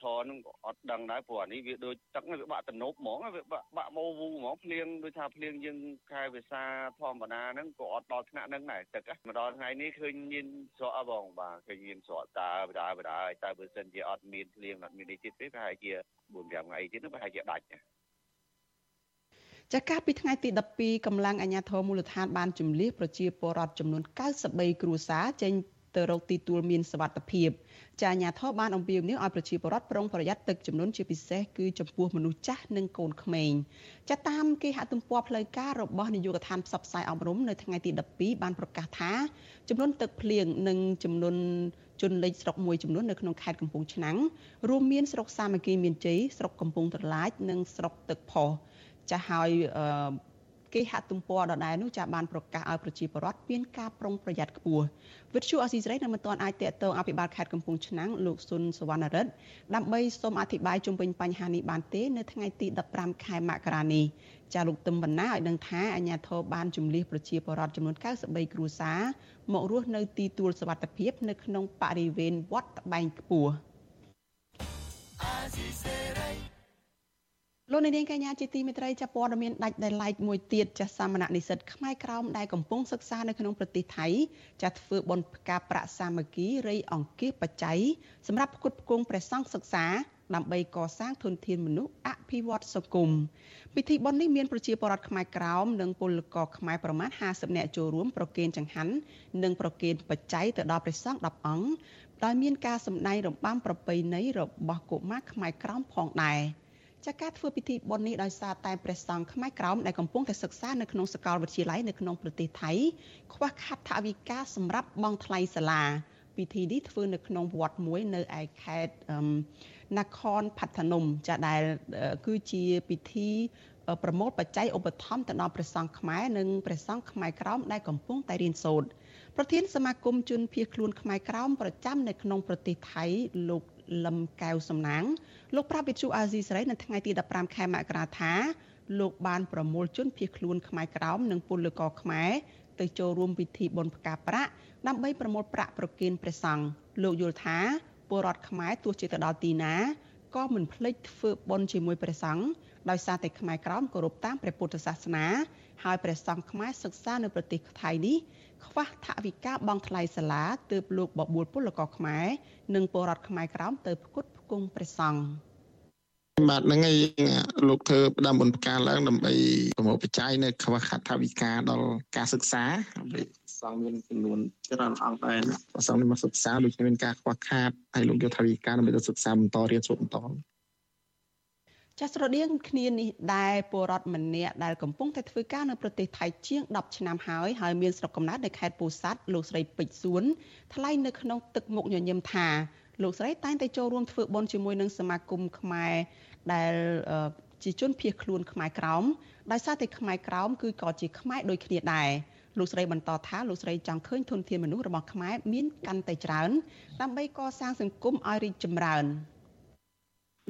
ធរនឹងក៏អត់ដឹងដែរព្រោះអានេះវាដូចទឹកវាបាក់ទំនប់ហ្មងវាបាក់បាក់ម៉ូវូហ្មងភ្លៀងដូចថាភ្លៀងយើងខែវិសាធម្មតាហ្នឹងក៏អត់ដល់ថ្នាក់ហ្នឹងដែរទឹកមកដល់ថ្ងៃនេះឃើញមានស្រកបងបាទឃើញមានស្រកតើបដាបដាតែបើសិនជាអត់មានភ្លៀងអត់មាននេះទៀតទេប្រហែលជា4 5ថ្ងៃទៀតប្រហែលជាដាច់ចាកាលពីថ្ងៃទី12កម្លាំងអាជ្ញាធរមូលដ្ឋានបានជំលះប្រជាពលរដ្ឋចំនួន93គ្រួសារចេញ ទៅរកទីទួលមានសវត្ថភាពចាអាញាធរបានអំពាវនាវឲ្យប្រជាពលរដ្ឋប្រុងប្រយ័ត្នទឹកចំនួនជាពិសេសគឺចំពោះមនុស្សចាស់និងកូនក្មេងចាតាមគេហទំព័រផ្លូវការរបស់នាយកដ្ឋានផ្សព្វផ្សាយអប់រំនៅថ្ងៃទី12បានប្រកាសថាចំនួនទឹកភ្លៀងនិងចំនួនជនលេខស្រុកមួយចំនួននៅក្នុងខេត្តកំពង់ឆ្នាំងរួមមានស្រុកសាមគ្គីមានជ័យស្រុកកំពង់ត្រឡាចនិងស្រុកទឹកផុសចាហើយ គេហទំព័រដដែលនោះចាបានប្រកាសឲ្យប្រជាពលរដ្ឋមានការប្រុងប្រយ័ត្នខ្ពស់វិទ្យុអស៊ីសេរីនៅមិនទាន់អាចតាក់ទងអភិបាលខេត្តកំពង់ឆ្នាំងលោកស៊ុនសវណ្ណរិទ្ធដើម្បីសូមអធិប្បាយជុំវិញបញ្ហានេះបានទេនៅថ្ងៃទី15ខែមករានេះចាលោកទឹមបណ្ណាឲ្យដឹងថាអាជ្ញាធរបានជំលះប្រជាពលរដ្ឋចំនួន93គ្រួសារមករស់នៅទីទួលសវត្ថភាព នៅក្នុងបរិវេណវត្តត្បែងខ្ពស់ លោកនាងកញ្ញាជាទីមេត្រីចាប់ព័ត៌មានដាច់ដោយឡែកមួយទៀតចាស់សាមណនិស្សិតខ្មែរក្រោមដែលកំពុងសិក្សានៅក្នុងប្រទេសថៃចាស់ធ្វើបុណ្យផ្កាប្រាក់សាមគ្គីរៃអង្គាសបច្ច័យសម្រាប់ផ្គត់ផ្គង់ព្រះសង្ឃសិក្សាដើម្បីកសាងធនធានមនុស្សអភិវឌ្ឍសង្គមពិធីបុណ្យនេះមានប្រជាពលរដ្ឋខ្មែរក្រោមនិងពលករខ្មែរប្រមាណ50នាក់ចូលរួមប្រគេនចង្ហាន់និងប្រគេនបច្ច័យទៅដល់ព្រះសង្ឃ10អង្គដោយមានការសម្ដែងរបាំប្រពៃណីរបស់កុមារខ្មែរក្រោមផងដែរ។ ចាការធ្វើពិធីបុណ្យនេះដោយសារតែព្រះសង្ឃខ្មែរក្រោមដែលកំពុងតែសិក្សានៅក្នុងសាកលវិទ្យាល័យនៅក្នុងប្រទេសថៃខ្វះខាតថវិកាសម្រាប់បង់ថ្លៃសាលាពិធីនេះធ្វើនៅក្នុងវត្តមួយនៅឯខេត្តនគរផាត់នំចាដែលគឺជាពិធីប្រមូលបច្ច័យឧបត្ថម្ភទៅដល់ព្រះសង្ឃខ្មែរនិងព្រះសង្ឃខ្មែរក្រោមដែលកំពុងតែរៀនសូត្រប្រធានសមាគមជនភៀសខ្លួនខ្មែរក្រោមប្រចាំនៅក្នុងប្រទេសថៃលោក លឹមកែវសំណាងលោកប្រាប់វិទ្យុអាស៊ីសេរីនៅថ្ងៃទី15ខែមករាថាលោកបានប្រមូលជនភៀសខ្លួនខ្មែរក្រោមនិងពលករខ្មែរទៅចូលរួមពិធីបុណ្យផ្កាប្រាក់ដើម្បីប្រមូលប្រាក់ប្រគេនព្រះសង្ឃលោកយល់ថាពលរដ្ឋខ្មែរទោះជាទៅដល់ទីណាក៏មិនភ្លេចធ្វើបុណ្យជាមួយព្រះសង្ឃដោយសារតែខ្មែរក្រោមគោរពតាមព្រះពុទ្ធសាសនា ហើយព្រះសង្ឃខ្មែរសិក្សានៅប្រទេសថៃនេះ ខ្វះថវិកាបង់ថ្លៃសាលាទើបលោកបបួលពលករខ្មែរនិងពលរដ្ឋខ្មែរក្រោមទៅផ្គត់ផ្គង់ព្រះសង្ឃបាទហ្នឹងហើយលោកធ្វើផ្ដាំបុនផ្ការឡើងដើម្បីប្រមូលបច្ច័យនៅខ្វះខាតថវិកាដល់ការសិក្សាដើម្បីសង្ឃមានចំនួនច្រើនអង្គដែរប្រសងនេះមកសិក្សាដូចមានការខ្វះខាតហើយលោកយកថវិកាដើម្បីទៅសិក្សាបន្តរៀនសូត្របន្ត ចាស់ស្រដៀងគ្នានេះដែរពលរដ្ឋម្នាក់ដែលកំពុងតែធ្វើការនៅប្រទេសថៃជាង10ឆ្នាំហើយហើយមានស្រុកកំណើតនៅខេត្តពោធិ៍សាត់លោកស្រីពេជ្រសួនថ្លែងនៅក្នុងទឹកមុខញញឹមថាលោកស្រីតែងតែចូលរួមធ្វើបុណ្យជាមួយនឹងសមាគមខ្មែរដែលជាជនភៀសខ្លួនខ្មែរក្រោមដោយសារតែខ្មែរក្រោមគឺក៏ជាខ្មែរដូចគ្នាដែរលោកស្រីបន្តថាលោកស្រីចង់ឃើញធនធានមនុស្សរបស់ខ្មែរមានកាន់តែច្រើនដើម្បីកសាងសង្គមឲ្យរីកចម្រើន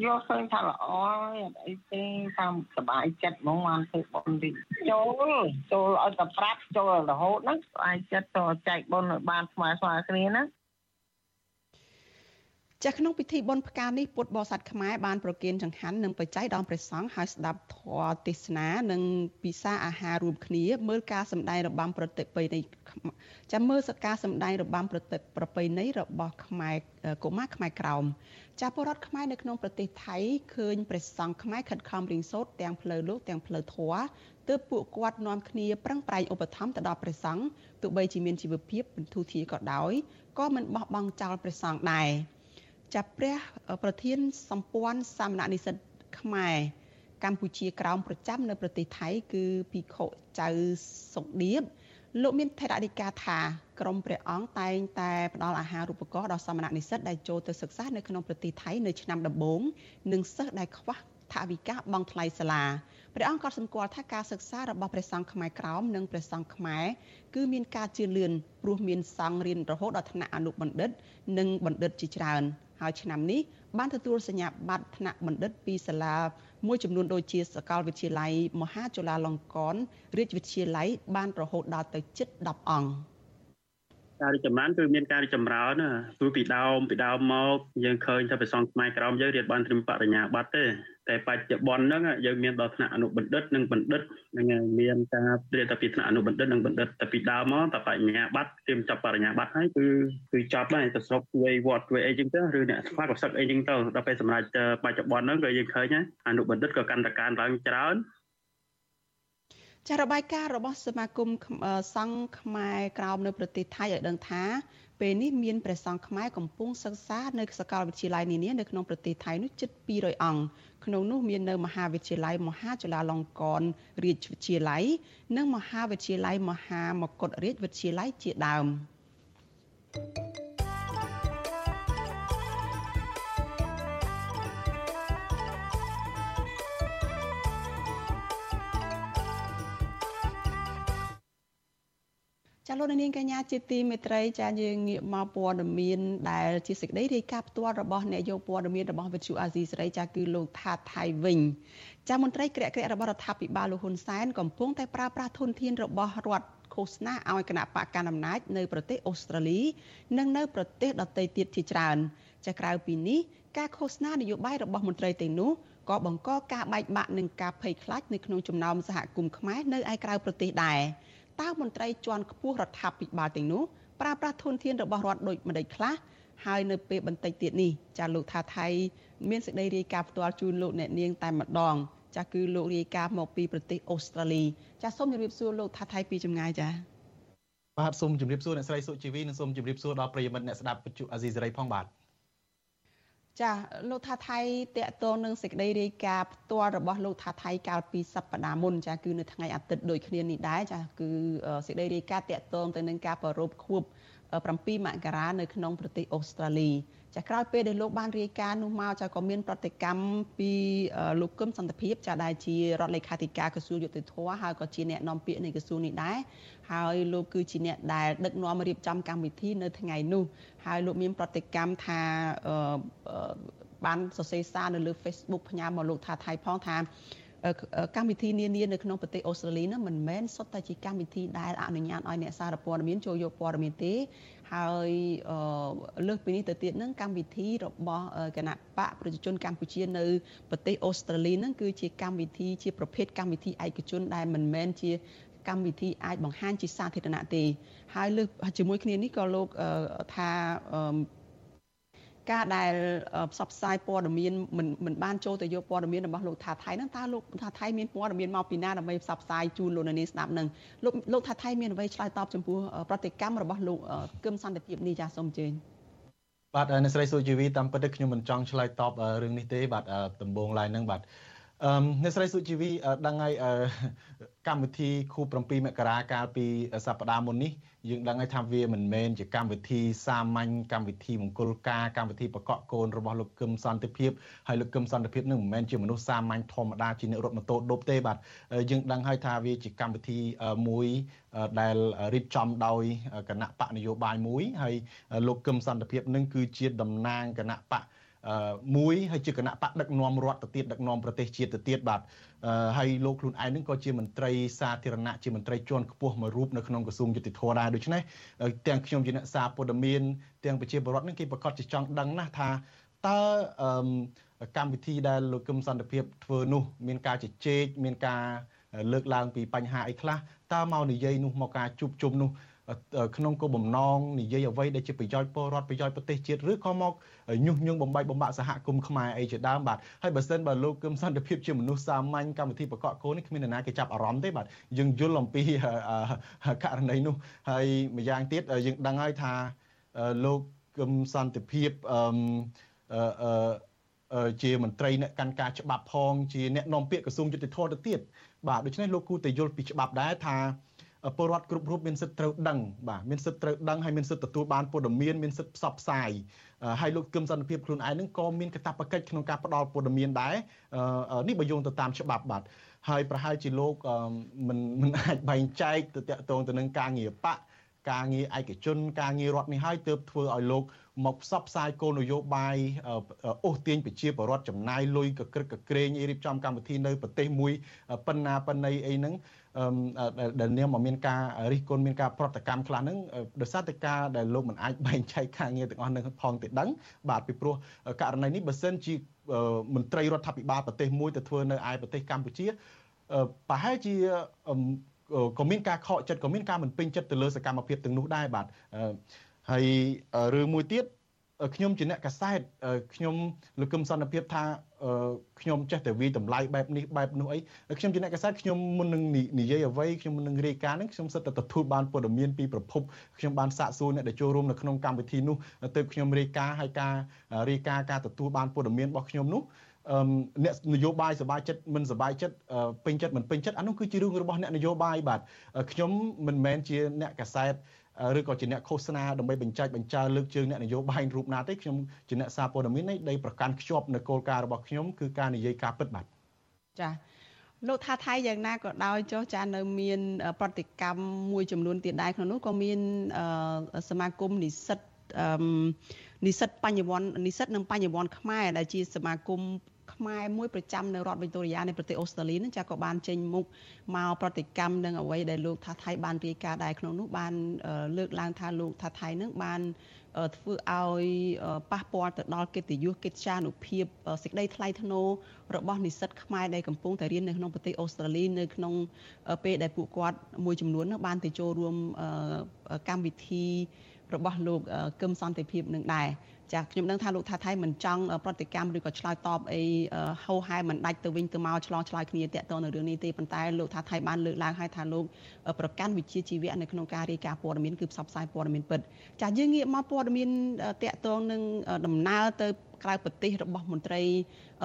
យកឃើញថាល្អហើយអត់អីទេតាមសុបាយចិត្តហ្មងបានធ្វើបុណ្យទីចូលចូលឲ្យតែប្រាប់ចូលរហូតហ្នឹងសុបាយចិត្តទៅចែកបុណ្យឲ្យបានស្មើស្មើគ្នាណាចាក្នុងពិធីបុណ្យផ្កានេះពុទ្ធបរិស័ទខ្មែរបានប្រគេនចង្ហាន់និងបច្ច័យដល់ព្រះសង្ឃហើយស្ដាប់ធម៌ទេសនានិងពិសាអាហាររួមគ្នាមើលការសម្ដែងរបាំប្រតិបត្តិនៃចាំមើលសការសម្ដែងរបាំប្រតិប្រពៃណីរបស់ខ្មែរកុមារខ្មែរក្រោម ចាពលរដ្ឋខ្មែរនៅក្នុងប្រទេសថៃឃើញព្រះសង្ឃខ្មែរខិតខំរៀងសូត្រទាំងផ្លូវលោកទាំងផ្លូវធម៌ទើបពួកគាត់នាំគ្នាប្រឹងប្រែងឧបត្ថម្ភទៅដល់ព្រះសង្ឃទោះបីជាមានជីវភាពបន្ធូរធារក៏ដោយក៏មិនបោះបង់ចោលព្រះសង្ឃដែរចាប់ព្រះប្រធានសម្ព័ន្ធសាមណនិស្សិតខ្មែរកម្ពុជាក្រោមប្រចាំនៅប្រទេសថៃគឺភិក្ខុចៅសុកដៀប លោកមានថេរដីកាថាក្រមព្រះអង្គតែងតែផ្ដល់អាហារូបករណ៍ដល់សមណនិស្សិតដែលចូលទៅសិក្សានៅក្នុងប្រទេសថៃនៅឆ្នាំដំបូងនិងសិស្សដែលខ្វះថវិកាបង់ថ្លៃសាលាព្រះអង្គក៏សម្គាល់ថាការសិក្សារបស់ព្រះសង្ឃខ្មែរក្រោមនិងព្រះសង្ឃខ្មែរគឺមានការជឿនលឿនព្រោះមានសង្ឃរៀនរហូតដល់ថ្នាក់អនុបណ្ឌិត និងបណ្ឌិតជាច្រើនហើយឆ្នាំនេះ បានទទួលសញ្ញាបត្រថ្នាក់បណ្ឌិតពីសាលាមួយចំនួនដូចជាសាកលវិទ្យាល័យមហាจุฬាលង្កនរាជវិទ្យាល័យបានរហូតដល់ទៅជិត10អង្គការរីកចម្រើនគឺមានការរីកចម្រើនណាព្រោះពីដើមពីដើមមកយើងឃើញថាប្រសងខ្មែរក្រមយើងរៀនបានត្រឹមបរិញ្ញាបត្រទេ តែបច្ចុប្បន្នហ្នឹងយើងមានដល់ថ្នាក់អនុបណ្ឌិតនិងបណ្ឌិតនឹងមានការរៀនតែពីថ្នាក់អនុបណ្ឌិតនិងបណ្ឌិតតែពីដើមមកតែបញ្ញាបត្រត្រៀមចាប់បរិញ្ញាបត្រហើយគឺគឺចប់ហើយទៅស្រុកធ្វើវត្តធ្វើអីចឹងទៅឬអ្នកស្វាក៏សឹកអីចឹងទៅដល់ពេលសម្រាប់បច្ចុប្បន្នហ្នឹងក៏យើងឃើញអនុបណ្ឌិតក៏កាន់តែកើនឡើងច្រើនចារបាយការណ៍របស់សមាគមសង្ឃខ្មែរក្រោមនៅប្រទេសថៃឲ្យដឹងថាពេលនេះមានព្រះសង្ឃខ្មែរកំពុងសិក្សានៅសាកលវិទ្យាល័យនានានៅក្នុងប្រទេសថៃនោះជិត200អង្គ ក្នុងនោះមាននៅមហាវិទ្យាល័យមហាจุฬាលង្កនរាជវិទ្យាល័យនិងមហាវិទ្យាល័យមហាមកុដរាជវិទ្យាល័យជាដើម thank you ចាលោកនាងកញ្ញាជាទីមេត្រីចាយើងងាកមកព័ត៌មានដែលជាសេចក្តីរាយការណ៍ផ្ទាល់របស់អ្នកយកព័ត៌មានរបស់វិទ្យុអាស៊ីសេរីចាគឺលោកថាថៃវិញចាមន្ត្រីក្រាក់ក្រាក់របស់រដ្ឋាភិបាលលោកហ៊ុនសែនកំពុងតែប្រើប្រាស់ធនធានរបស់រដ្ឋឃោសនាឲ្យគណៈបកកណ្ដាលអំណាចនៅប្រទេសអូស្ត្រាលី និងនៅប្រទេសដទៃទៀតជាច្រើនចាក្រៅពីនេះការឃោសនានយោបាយរបស់មន្ត្រីទាំងនោះក៏បង្កការបែកបាក់និងការភ័យខ្លាចនៅក្នុងចំណោមសហគមន៍ខ្មែរនៅឯក្រៅប្រទេសដែរ តើមន្ត្រីជាន់ខ្ពស់រដ្ឋាភិបាលទាំងនោះប្រើប្រាស់ធនធានរបស់រដ្ឋដូចម្តេចខ្លះហើយនៅពេលបន្តិចទៀតនេះចាលោកថាថៃមានសេចក្តីរាយការណ៍ផ្ទាល់ជូនលោកអ្នកនាងតែម្ដងចាគឺលោករាយការណ៍មកពីប្រទេសអូស្ត្រាលីចាសូមជម្រាបសួរលោកថាថៃពីចម្ងាយចាបាទសូមជម្រាបសួរអ្នកស្រីសុជីវីនិងសូមជម្រាបសួរដល់ប្រិយមិត្តអ្នកស្ដាប់វិទ្យុអាស៊ីសេរីផងបាទ ចាលោកថាថៃតកតងនឹងសេចក្តីរាយការណ៍ផ្ទាល់របស់លោកថាថៃកាលពីសប្តាហ៍មុនចាគឺនៅថ្ងៃអាទិត្យដូចគ្នានេះដែរចាគឺសេចក្តីរាយការណ៍តកតងទៅនឹងការប្ររពខួប7មករានៅក្នុងប្រទេសអូស្ត្រាលី ចាក្រោយពេលដែលលោកបានរាយការណ៍នោះមកចាក៏មានប្រតិកម្មពីលោកគឹមសន្តិភាពចាដែលជារដ្ឋលេខាធិការក្រសួងយុតិធធហើយក៏ជាអ្នកនាំពាក្យនៃក្រសួងនេះដែរហើយលោកគឺជាអ្នកដែលដឹកនាំរៀបចំកម្មវិធីនៅថ្ងៃនោះហើយលោកមានប្រតិកម្មថាបានសរសេរសារនៅលើ Facebook ផ្ញើមកលោកថាថៃផងថាកម្មវិធីនានានៅក្នុងប្រទេសអូស្ត្រាលីនោះមិនមែនសុទ្ធតែជាកម្មវិធីដែលអនុញ្ញាតឲ្យអ្នកសារព័ត៌មានចូលយកព័ត៌មានទេ ហើយលើសពីនេះទៅទៀតនឹងកម្មវិធីរបស់គណៈបកប្រជាជនកម្ពុជានៅប្រទេសអូស្ត្រាលីនឹងគឺជាកម្មវិធីជាប្រភេទកម្មវិធីឯកជនដែលមិនមែនជាកម្មវិធីអាចបង្ហាញជាសាធារណៈទេហើយលើសជាមួយគ្នានេះក៏លោកថា ការដែលផ្សព្វផ្សាយព័ត៌មានមិនមិនបានចូលទៅយកព័ត៌មានរបស់លោកថាថៃហ្នឹងតើលោកថាថៃមានព័ត៌មានមកពីណាដើម្បីផ្សព្វផ្សាយជូនលោកនាងស្ដាប់ហ្នឹងលោកលោកថាថៃមានអ្វីឆ្លើយតបចំពោះប្រតិកម្មរបស់លោកគឹមសន្តិភាពនេះចាសសូមអញ្ជើញបាទអ្នកស្រីសុជីវីតាមពិតខ្ញុំមិនចង់ឆ្លើយតបរឿងនេះទេបាទដំបងឡាយហ្នឹងបាទអឺអ្នកស្រីសុជីវីដឹងហើយ កម្មវិធីខួប7មករាកាលពីសប្តាហ៍មុននេះយើងដឹងហើយថាវាមិនមែនជាកម្មវិធីសាមញ្ញកម្មវិធីមង្គលការកម្មវិធីបកកកូនរបស់លោកគឹមសន្តិភាពហើយលោកគឹមសន្តិភាពនឹងមិនមែនជាមនុស្សសាមញ្ញធម្មតាជាអ្នករត់ម៉ូតូដប់ទេបាទយើងដឹងហើយថាវាជាកម្មវិធីមួយដែលរៀបចំដោយគណៈបកនយោបាយមួយហើយលោកគឹមសន្តិភាពនឹងគឺជាតំណាងគណៈបកមួយហើយជាគណៈបកដឹកនាំរដ្ឋទៅទៀតដឹកនាំប្រទេសជាតិទៅទៀតបាទ ហើយលោកខ្លួនឯងនឹងក៏ជាមន្ត្រីសាធារណៈជាមន្ត្រីជាន់ខ្ពស់មួយរូបនៅក្នុងក្រសួងយុតិធម៌ដែរដូច្នេះទាំងខ្ញុំជាអ្នកសារព័ត៌មានទាំងប្រជាពលរដ្ឋនឹងគេប្រកាសជាចង់ដឹងណាស់ថាតើកម្មវិធីដែលលោកគឹមសន្តិភាពធ្វើនោះ មានការជជែកមានការលើកឡើងពីបញ្ហាអីខ្លះតើមកនិយាយនោះមកការជួបជុំនោះ ក្នុងគោលបំណងនិយាយអ្វីដែលជាប្រយោជន៍ពលរដ្ឋប្រយោជន៍ប្រទេសជាតិឬក៏មកញុះញង់បំបីបំបាក់សហគមន៍ខ្មែរអីជាដើមបាទហើយបើសិនបើលោកគឹមសន្តិភាពជាមនុស្សសាមញ្ញកម្មវិធីបកកកូននេះគ្មាននរណាគេចាប់អារម្មណ៍ទេបាទយើងយល់អំពីករណីនោះហើយម្យ៉ាងទៀតយើងដឹងហើយថាលោកគឹមសន្តិភាពអឺជាមន្ត្រីអ្នកកាន់ការច្បាប់ផងជាអ្នកនាំពាក្យក្រសួងយុតិធម៌ទៅទៀតបាទដូច្នេះលោកគូតែយល់ពីច្បាប់ដែរថា ពលរដ្ឋគ្រប់រូបមានសិទ្ធិត្រូវដឹងបាទមានសិទ្ធិត្រូវដឹងហើយមានសិទ្ធិទទួលបានព័ត៌មានមានសិទ្ធិផ្សព្វផ្សាយហើយលោកគឹមសន្តិភាពខ្លួនឯងនឹងក៏មានកាតព្វកិច្ចក្នុងការផ្ដល់ព័ត៌មានដែរនេះបើយោងទៅតាមច្បាប់បាទហើយប្រហែលជាលោកមិនមិនអាចបែងចែកទៅតកតងទៅនឹងការងារបកការងារឯកជន ការងាររដ្ឋនេះហើយទើបធ្វើឲ្យលោកមកផ្សព្វផ្សាយគោលនយោបាយអូសទាញប្រជាពលរដ្ឋចំណាយលុយកក្រឹកកក្រែងរៀបចំកម្មវិធីនៅប្រទេសមួយប៉ុណ្ណាប៉ុណ្ណីអីហ្នឹង ដែលនាមមកមានការរិះគន់មានការប្រតិកម្មខ្លះហ្នឹងដោយសារតែការដែលលោកមិនអាចបែងចែកការងារទាំងអស់នឹងផងទៅដឹងបាទពីព្រោះករណីនេះបើសិនជាមន្ត្រីរដ្ឋាភិបាលប្រទេសមួយទៅធ្វើនៅឯប្រទេសកម្ពុជាប្រហែលជាក៏មានការខកចិត្តក៏មានការមិនពេញចិត្តទៅលើសកម្មភាពទាំងនោះដែរបាទហើយរឿងមួយទៀត ខ្ញុំជាអ្នកកសែតខ្ញុំលោកគឹមសន្តិភាពថាខ្ញុំចេះតែវាយតម្លៃបែបនេះបែបនោះអីខ្ញុំជាអ្នកកសែតខ្ញុំមុននឹងនិយាយអ្វីខ្ញុំមុននឹងរាយការណ៍នឹងខ្ញុំសិតតែទទួលបានព័ត៌មានពីប្រភពខ្ញុំបានសាកសួរអ្នកដែលចូលរួមនៅក្នុងកម្មវិធីនោះទៅខ្ញុំរាយការណ៍ហើយការរាយការណ៍ការទទួលបានព័ត៌មានរបស់ខ្ញុំនោះអ្នកនយោបាយសบายចិត្តមិនសบายចិត្តពេញចិត្តមិនពេញចិត្តអានោះគឺជារឿងរបស់អ្នកនយោបាយបាទខ្ញុំមិនមែនជាអ្នកកសែត ឬក៏ជាអ្នកឃោសនាដើម្បីបញ្ចាច់បញ្ចើលើកជើងអ្នកនយោបាយរូបណាទេខ្ញុំជាអ្នកសារព័ត៌មាននេះដែលប្រកាន់ខ្ជាប់នៅគោលការណ៍របស់ខ្ញុំគឺការនិយាយការពិតបាទចា៎លោកថាថៃយ៉ាងណាក៏ដោយចុះចានៅមាន ប្រតិកម្មមួយចំនួនទៀតដែរក្នុងនោះក៏មានសមាគមនិស្សិតនិស្សិតបញ្ញវន្តនិស្សិតនិងបញ្ញវន្តខ្មែរដែលជាសមាគម ខ្មែរមួយប្រចាំនៅរដ្ឋវីតូរីយ៉ានៃប្រទេសអូស្ត្រាលីនឹងចាក៏បានចេញមុខមកប្រតិកម្មនឹងអ្វីដែលលោកថាថៃបានរាយការណ៍ដែរក្នុងនោះបានលើកឡើងថាលោកថាថៃនឹងបានធ្វើឲ្យប៉ះពាល់ទៅដល់កិត្តិយសកិត្យានុភាពសេចក្តីថ្លៃថ្នូររបស់និស្សិតខ្មែរដែលកំពុងតែរៀននៅក្នុងប្រទេសអូស្ត្រាលីនៅក្នុងពេលដែលពួកគាត់មួយចំនួនបានទៅចូលរួមកម្មវិធីរបស់លោកកឹមសន្តិភាពនឹងដែរ ចាខ្ញុំដឹងថាលោកថាថៃមិនចង់ប្រតិកម្មឬក៏ឆ្លើយតបអីហៅហែមិនដាច់ទៅវិញទៅមកឆ្លងឆ្លើយគ្នាតាក់ទងនៅរឿងនេះទេប៉ុន្តែលោកថាថៃបានលើកឡើងឲ្យថាលោកប្រកាន់វិជាជីវៈនៅក្នុងការរាយការណ៍ព័ត៌មានគឺផ្សព្វផ្សាយព័ត៌មានពិតចាយើងងាកមកព័ត៌មានតាក់ទងនឹងដំណើរទៅក្រៅប្រទេសរបស់មន្ត្រី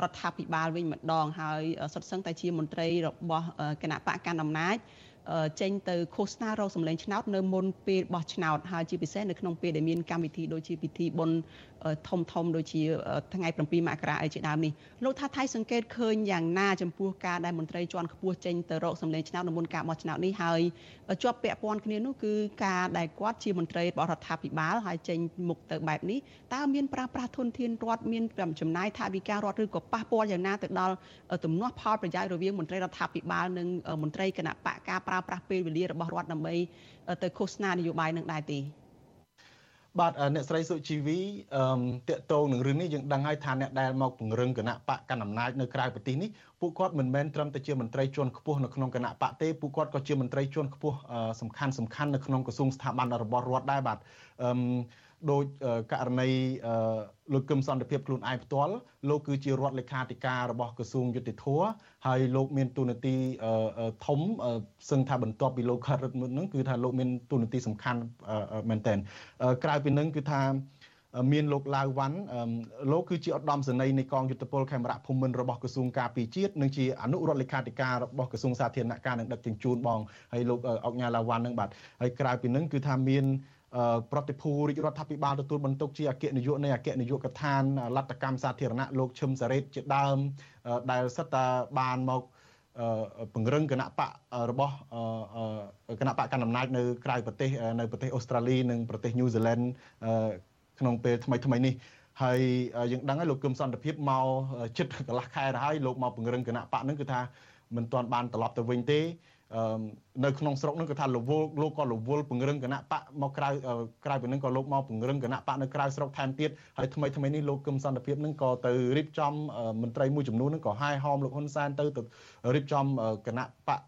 រដ្ឋាភិបាលវិញម្ដងហើយសុទ្ធសឹងតែជាមន្ត្រីរបស់គណៈបកកណ្ដាលអំណាច ចេញទៅឃោសនារកសម្លេងឆ្នោតនៅមុនពេលបោះឆ្នោតហើយជាពិសេសនៅក្នុងពេលដែលមានកម្មវិធីដូចជាពិធីបុណ្យធំធំដូចជាថ្ងៃ7មករាអីជាដើមនេះលោកថាថៃសង្កេតឃើញយ៉ាងណាចំពោះការដែលមន្ត្រីជាន់ខ្ពស់ចេញទៅរកសម្លេងឆ្នោតនៅមុនការបោះឆ្នោតនេះហើយជាប់ពាក់ព័ន្ធគ្នានោះគឺការដែលគាត់ជាមន្ត្រីរបស់រដ្ឋាភិបាលហើយចេញមុខទៅបែបនេះតើមានប្រាស្រ័យធនធានរដ្ឋមានចំណាយថាវិការរដ្ឋឬក៏ប៉ះពាល់យ៉ាងណាទៅដល់ទំនាស់ផលប្រយោជន៍រវាងមន្ត្រីរដ្ឋាភិបាលនិងមន្ត្រីគណៈបកការប្រើប្រាស់ពេលវេលារបស់រដ្ឋដើម្បីទៅឃោសនានយោបាយនឹងដែរទេបាទអ្នកស្រីសុជីវីអឺតកតងនឹងរឿងនេះយើងដឹងហើយថាអ្នកដែលមកពង្រឹងគណៈបកកណ្ដាលអំណាចនៅក្រៅប្រទេសនេះពួកគាត់មិនមែនត្រឹមតែជាមន្ត្រីជាន់ខ្ពស់នៅក្នុងគណៈបកទេពួកគាត់ក៏ជាមន្ត្រីជាន់ខ្ពស់សំខាន់សំខាន់នៅក្នុងក្រសួងស្ថាប័នរបស់រដ្ឋដែរបាទអឺ ដោយករណីលោកគឹមសន្តិភាពខ្លួនឯងផ្ទាល់លោកគឺជារដ្ឋលេខាធិការរបស់ក្រសួងយុតិធធហើយលោកមានទូនាទីធំសឹងថាបន្ទាប់ពីលោកខាត់រត់មុនហ្នឹងគឺថាលោកមានទូនាទីសំខាន់មែនតើក្រៅពីនឹងគឺថាមានលោកឡាវវ៉ាន់លោកគឺជាឧត្តមសេនីយ៍នៃកងយុទ្ធពលខេមរៈភូមិន្ទរបស់ក្រសួងការពារជាតិនិងជាអនុរដ្ឋលេខាធិការរបស់ក្រសួងសាធារណការនិងដឹកជញ្ជូនបងហើយលោកអុកញ៉ាឡាវ៉ាន់នឹងបាទហើយក្រៅពីនឹងគឺថាមាន ប្រតិភូរាជរដ្ឋាភិបាលទទួលបន្ទុកជាអគ្គនាយកនៃអគ្គនាយកដ្ឋានលទ្ធកម្មសាធារណៈលោកឈឹមសារ៉េតជាដើមដែលសិតតាបានមកពង្រឹងគណៈបករបស់គណៈបកកណ្ដាលអំណាចនៅក្រៅប្រទេសនៅប្រទេសអូស្ត្រាលីនិងប្រទេសញូហ្សេឡង់ក្នុងពេលថ្មីថ្មីនេះហើយយើងដឹងហើយលោកគឹមសន្តិភាពមកចិត្តកន្លះខែទៅហើយលោកមកពង្រឹងគណៈបកហ្នឹងគឺថាមិនទាន់បានត្រឡប់ទៅវិញទេ នៅក្នុងស្រុកហ្នឹងគឺថាលវលលោកក៏លវលពង្រឹងគណៈបកមកក្រៅក្រៅពីហ្នឹងក៏លោកមកពង្រឹងគណៈបកនៅក្រៅស្រុកថែមទៀតហើយថ្មីថ្មីនេះលោកគឹមសន្តិភាពហ្នឹងក៏ទៅរៀបចំមន្ត្រីមួយចំនួនហ្នឹងក៏ហាយហោមលោកហ៊ុនសែនទៅទៅរៀបចំគណៈបក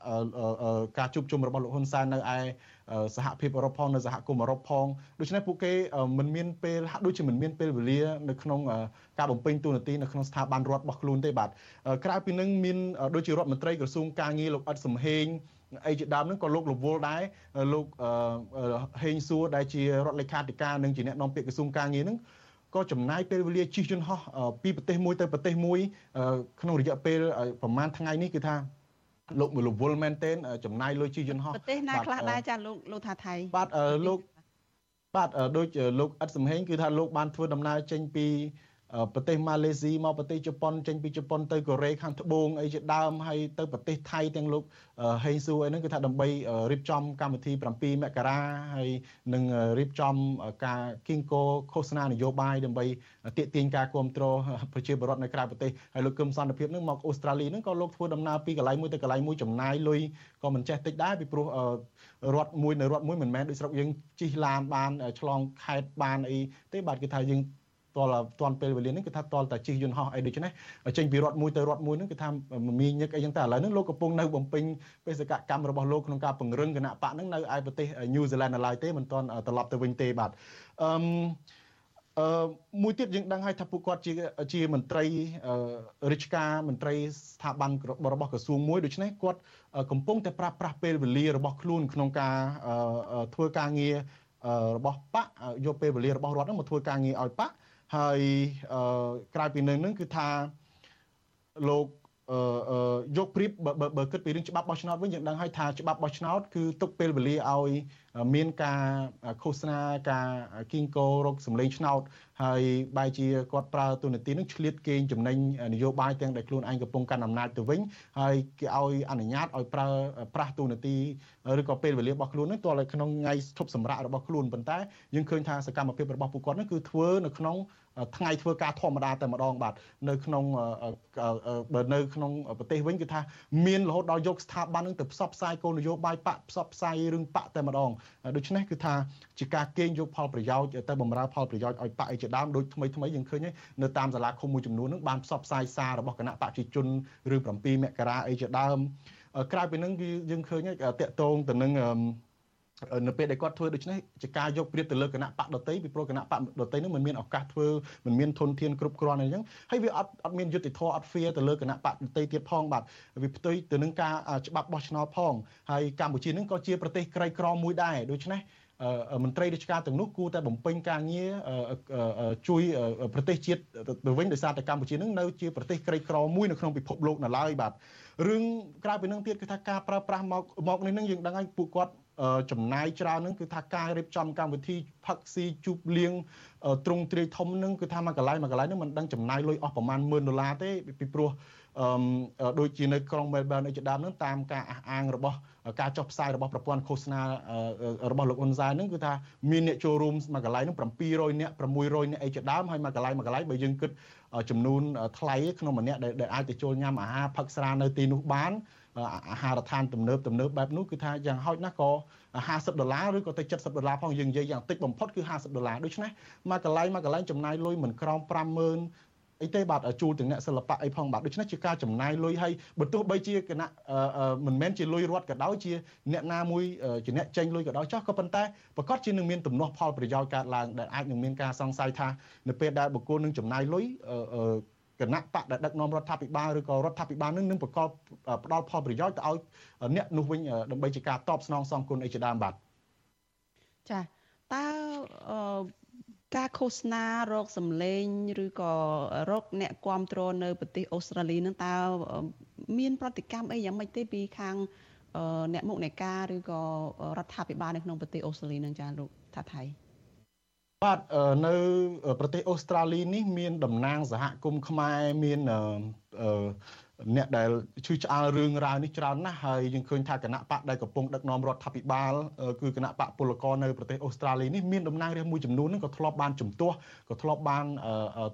ការជួបជុំរបស់លោកហ៊ុនសែននៅឯសហភាពអឺរ៉ុបផងនៅសហគមន៍អឺរ៉ុបផងដូច្នេះពួកគេមិនមានពេលហាក់ដូចជាមិនមានពេលវេលានៅក្នុងការបំពេញតួនាទីនៅក្នុងស្ថាប័នរដ្ឋរបស់ខ្លួនទេបាទក្រៅពីនឹងមានដូចជារដ្ឋមន្ត្រីក្រសួងការងារលោកអ៊ិតសំហេង អីជាដើមហ្នឹងក៏លោករវល់ដែរលោកហេងសួរដែលជារដ្ឋលេខាធិការនិងជាអ្នកនាំពាក្យក្រសួងការងារហ្នឹងក៏ចំណាយពេលវេលាជិះយន្តហោះពីប្រទេសមួយទៅប្រទេសមួយក្នុងរយៈពេលប្រហែលថ្ងៃនេះគឺថាលោកមលវលមែនទែនចំណាយលុយជិះយន្តហោះប្រទេសណាខ្លះដែរចាលោកលោកថាថៃបាទលោកបាទដូចលោកអ៊ិតសំហេងគឺថាលោកបានធ្វើដំណើរចេញពី ប្រទេសម៉ាឡេស៊ីមកប្រទេសជប៉ុនចេញពីជប៉ុនទៅកូរ៉េខាងត្បូងអីជាដើមហើយទៅប្រទេសថៃទាំងលោកហេងស៊ូអីហ្នឹងគឺថាដើម្បីរៀបចំកម្មវិធី7មករាហើយនឹងរៀបចំការគីងកោឃោសនានយោបាយដើម្បីទាក់ទាញការគ្រប់គ្រងប្រជាពលរដ្ឋនៅក្រៅប្រទេសហើយលោកគឹមសន្តិភាពហ្នឹងមកអូស្ត្រាលីហ្នឹងក៏លោកធ្វើដំណើរពីកន្លែងមួយទៅកន្លែងមួយចំណាយលុយក៏មិនចេះតិចដែរពីព្រោះរដ្ឋមួយនៅរដ្ឋមួយមិនមែនដូចស្រុកយើងជិះឡានបានឆ្លងខេត្តបានអីទេបាទគឺថាយើង តលតាន់ពេលវេលានេះគឺថាតលតែជិះយន្តហោះអីដូចនេះចេញពីរដ្ឋមួយទៅរដ្ឋមួយហ្នឹងគឺថាមីញឹកអីចឹងតែឥឡូវហ្នឹងលោកកំពុងនៅបំពេញបេសកកម្មរបស់លោកក្នុងការពង្រឹងគណៈបកហ្នឹងនៅឯប្រទេសញូហ្សេឡង់នៅឡើយទេមិនទាន់ត្រឡប់ទៅវិញទេបាទអឺអឺមួយទៀតយើងដឹងហើយថាពួកគាត់ជាជាមន្ត្រីរាជការមន្ត្រីស្ថាប័នរបស់ក្រសួងមួយដូច្នេះគាត់កំពុងតែប្រាស្រ័យពេលវេលារបស់ខ្លួនក្នុងការធ្វើការងាររបស់បកយកពេលវេលារបស់រដ្ឋហ្នឹងមកធ្វើការងារឲ្យបក ហើយក្រៅពីនឹងនឹងគឺថាលោក យកព្រៀបបើគិតពីរឿងច្បាប់បោះឆ្នោតវិញយើងដឹងហើយថាច្បាប់បោះឆ្នោតគឺទុកពេលវេលាឲ្យមានការឃោសនាការគីងកោរកសម្លេងឆ្នោតហើយបែរជាគាត់ប្រើទូនាទីនឹងឆ្លៀតកេងចំណេញនយោបាយទាំងដែលខ្លួនឯងកំពុងកាន់អំណាចទៅវិញហើយគេឲ្យអនុញ្ញាតឲ្យប្រើប្រាស់ទូនាទីឬក៏ពេលវេលារបស់ខ្លួននឹងទោះឲ្យក្នុងថ្ងៃធប់សម្រាប់របស់ខ្លួនប៉ុន្តែយើងឃើញថាសកម្មភាពរបស់ពួកគាត់នឹងគឺធ្វើនៅក្នុង ថ្ងៃធ្វើការធម្មតាតែម្ដងបាទនៅក្នុងបើនៅក្នុងប្រទេសវិញគឺថាមានរហូតដល់យកស្ថាប័ននឹងទៅផ្សព្វផ្សាយគោលនយោបាយបកផ្សព្វផ្សាយរឿងបកតែម្ដងដូច្នេះគឺថាជាការកេងយកផលប្រយោជន៍ទៅបំរើផលប្រយោជន៍ឲ្យបកអីជាដើមដូចថ្មីថ្មីយើងឃើញនៅតាមសាលាឃុំមួយចំនួននឹងបានផ្សព្វផ្សាយសាររបស់គណៈបកប្រជាជនរឿង7មករាអីជាដើមក្រៅពីនឹងគឺយើងឃើញតកតងទៅនឹង នៅពេលដែលគាត់ធ្វើដូច្នេះជាការយកព្រៀបទៅលើគណៈបកដតីពីព្រោះគណៈបកដតីនឹងមិនមានឱកាសធ្វើមិនមានធនធានគ្រប់គ្រាន់អីចឹងហើយវាអត់អត់មានយុត្តិធម៌អត់ fair ទៅលើគណៈបកដតីទៀតផងបាទវាផ្ទុយទៅនឹងការច្បាប់បោះឆ្នោតផងហើយកម្ពុជានឹងក៏ជាប្រទេសក្រីក្រមួយដែរដូច្នេះមន្ត្រីរាជការទាំងនោះគួរតែបំពេញការងារជួយប្រទេសជាតិទៅវិញដោយសារតែកម្ពុជានឹងនៅជាប្រទេសក្រីក្រមួយនៅក្នុងពិភពលោកនៅឡើយបាទរឿងក្រៅពីនឹងទៀតគឺថាការប្រើប្រាស់មកមកនេះនឹងយើងដឹងហើយពួកគាត់ ចំណាយច្រើនហ្នឹងគឺថាការរៀបចំកម្មវិធីផឹកស៊ីជប់លៀងទ្រង់ទ្រាយធំហ្នឹងគឺថាមួយកន្លែងមួយកន្លែងហ្នឹងមិនដឹងចំណាយលុយអស់ប្រមាណ10000ដុល្លារទេពីព្រោះអឺដូចជានៅក្រុង Melbourne អីជាដើមហ្នឹងតាមការអះអាងរបស់ការចុះផ្សាយរបស់ប្រព័ន្ធឃោសនារបស់លោកហ៊ុនសែនហ្នឹងគឺថាមានអ្នកចូលរួមមួយកន្លែងហ្នឹង700អ្នក600អ្នកអីជាដើមហើយមួយកន្លែងមួយកន្លែងបើយើងគិតចំនួនថ្លៃក្នុងម្នាក់ដែលអាចទៅចូលញ៉ាំអាហារផឹកស្រានៅទីនោះបាន អាហារដ្ឋានទំនើបទំនើបបែបនោះគឺថាយ៉ាងហោចណាស់ក៏50ដុល្លារឬក៏ទៅ70ដុល្លារផងយើងនិយាយយ៉ាងតិចបំផុតគឺ50ដុល្លារដូច្នេះមួយកន្លែងមួយកន្លែងចំណាយលុយមិនក្រោម50000អីទេបាទជួលទាំងអ្នកសិល្បៈអីផងបាទដូច្នេះជាការចំណាយលុយឲ្យបើទោះបីជាគណៈមិនមែនជាលុយរត់ក៏ដោយជាអ្នកណាមួយជាអ្នកចេញលុយក៏ដោយចោះក៏ប៉ុន្តែប្រកាសជានឹងមានទំនាស់ផលប្រយោជន៍កើតឡើងដែលអាចនឹងមានការសង្ស័យថានៅពេលដែលបុគ្គលនឹងចំណាយលុយ គណៈបកដែលដឹកនាំរដ្ឋាភិបាលឬក៏រដ្ឋាភិបាលនឹងនឹងប្រកបផ្ដល់ផលប្រយោជន៍ទៅឲ្យអ្នកនោះវិញដើម្បីជាការតបស្នងសងគុណអីជាដើមបាទចាតើការឃោសនារោគសម្លេងឬក៏រោគអ្នកគ្រប់គ្រងនៅប្រទេសអូស្ត្រាលីនឹងតើមានប្រតិកម្មអីយ៉ាងម៉េចទេពីខាងអ្នកមុខអ្នកការឬក៏រដ្ឋាភិបាលនៅក្នុងប្រទេសអូស្ត្រាលីនឹងចាលោកថាថៃ បាទ នៅប្រទេសអូស្ត្រាលីនេះ មានតំណាងសហគមន៍ខ្មែរមានអ្នកដែលឈឺឆ្អាលរឿងរ៉ាវនេះច្រើនណាស់ហើយយើងឃើញថាគណៈបកដែលកំពុងដឹកនាំរដ្ឋាភិបាលគឺគណៈបកពលករនៅប្រទេសអូស្ត្រាលីនេះមានតំណាងរាស្ត្រមួយចំនួនហ្នឹងក៏ធ្លាប់បានជំទាស់ក៏ធ្លាប់បាន